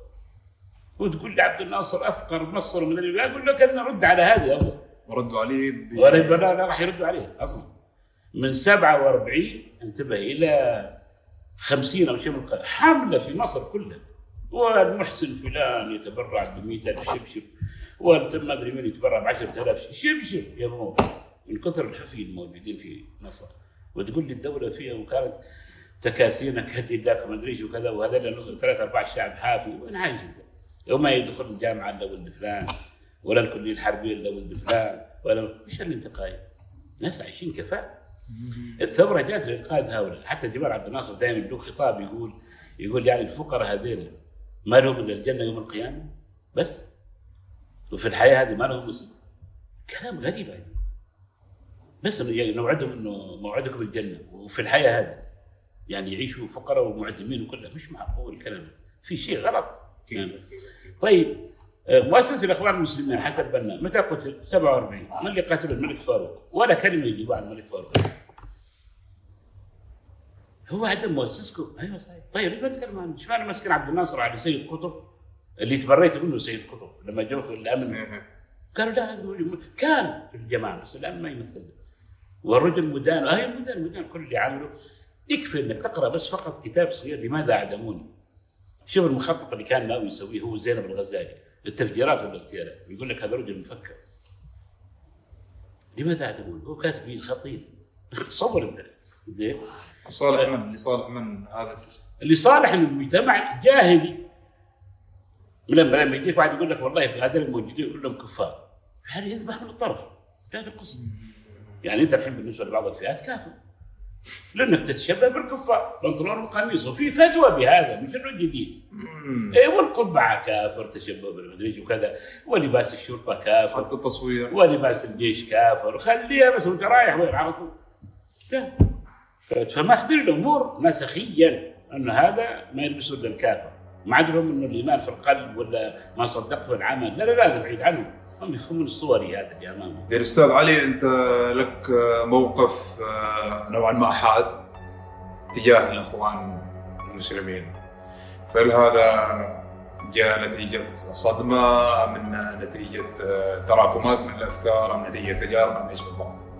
وتقول لي عبد الناصر أفقر مصر من اللي أقول لك أنا رد على هذه ردوا عليه ب... ولا لا لا راح يردوا عليه أصلا. من 47 انتبه إلى 50 أو شيء من القرن حملة في مصر كلها. والمحسن فلان يتبرع ب ألف شبشب والتم ما أدري مين يتبرع ب 10000 شبشب يا مو من كثر الحفي الموجودين في مصر. وتقول لي الدولة فيها وكانت تكاسينك هدي لك ما أدري وكذا وهذا ثلاث ارباع الشعب حافي. وين عايش أنت؟ وما يدخل الجامعة إلا ولد فلان ولا الكليه الحربيه الا ولد فلان ولا إيش الانتقائيه؟ ناس عايشين كفاءة. الثورة جات لإنقاذ هؤلاء. حتى جمال عبد الناصر دائما له خطاب يقول يقول يعني الفقراء هذين ما لهم إلا الجنة يوم القيامة. بس. وفي الحياة هذه ما لهم نصيب كلام غريب يعني بس يعني نوعدهم إنه موعدكم الجنة. وفي الحياة هذه يعني يعيشوا فقراء ومعدمين وكلها. مش معقول الكلام في شيء غلط. يعني. طيب. مؤسس الاخوان المسلمين حسن بنا. متى قتل؟ 47 من اللي قتل الملك فاروق؟ ولا كلمة يجيبوا عن الملك فاروق. هو عدم مؤسسكم؟ أيوه صحيح. طيب ليش ما تتكلم عنه؟ إيش معنى مسكين عبد الناصر على سيد قطب؟ اللي تبريت منه سيد قطب لما جوك الأمن. قالوا لا هذا. كان في الجماعة بس الآن ما يمثلنا والرجل مدان. هاي مدان مدان. كل اللي عمله. يكفي إنك تقرأ بس فقط كتاب صغير لماذا عدموني؟ شوف المخطط اللي كان ناوي يسويه هو زينب الغزالي. التفجيرات والاغتيالات يقول لك هذا رجل مفكر. لماذا عدموني؟ هو كاتب خطير [LAUGHS] تصور انت. زين؟ لصالح من لصالح من هذا؟ لصالح المجتمع جاهلي. لما لما يجيك واحد يقول لك والله في هذول الموجودين كلهم كفار. هذا يذبح من الطرف. انتهت القصة يعني انت الحين بالنسبة لبعض الفئات كافر. لأنك تتشبه بالكفار. بنطلون وقميص وفي فتوى بهذا مش إنه جديد. اي والقبعة كافر تشبه بالمدري وكذا. ولباس الشرطة كافر. حتى التصوير. ولباس الجيش كافر. خليها بس وأنت رايح وين؟ على طول. فماخذين الأمور نسخيا أن هذا ما يلبسه إلا الكافر. ما عندهم إنه الإيمان في القلب ولا ما صدقته العمل. لا لا لا هذا بعيد عنهم هم يفهمون الصوري هذا اللي امامهم يا أستاذ علي أنت لك موقف آه، نوعا ما حاد تجاه الأخوان المسلمين فهل هذا جاء نتيجة صدمة من نتيجة آه، تراكمات من الأفكار أم نتيجة تجارب أم إيش بالضبط؟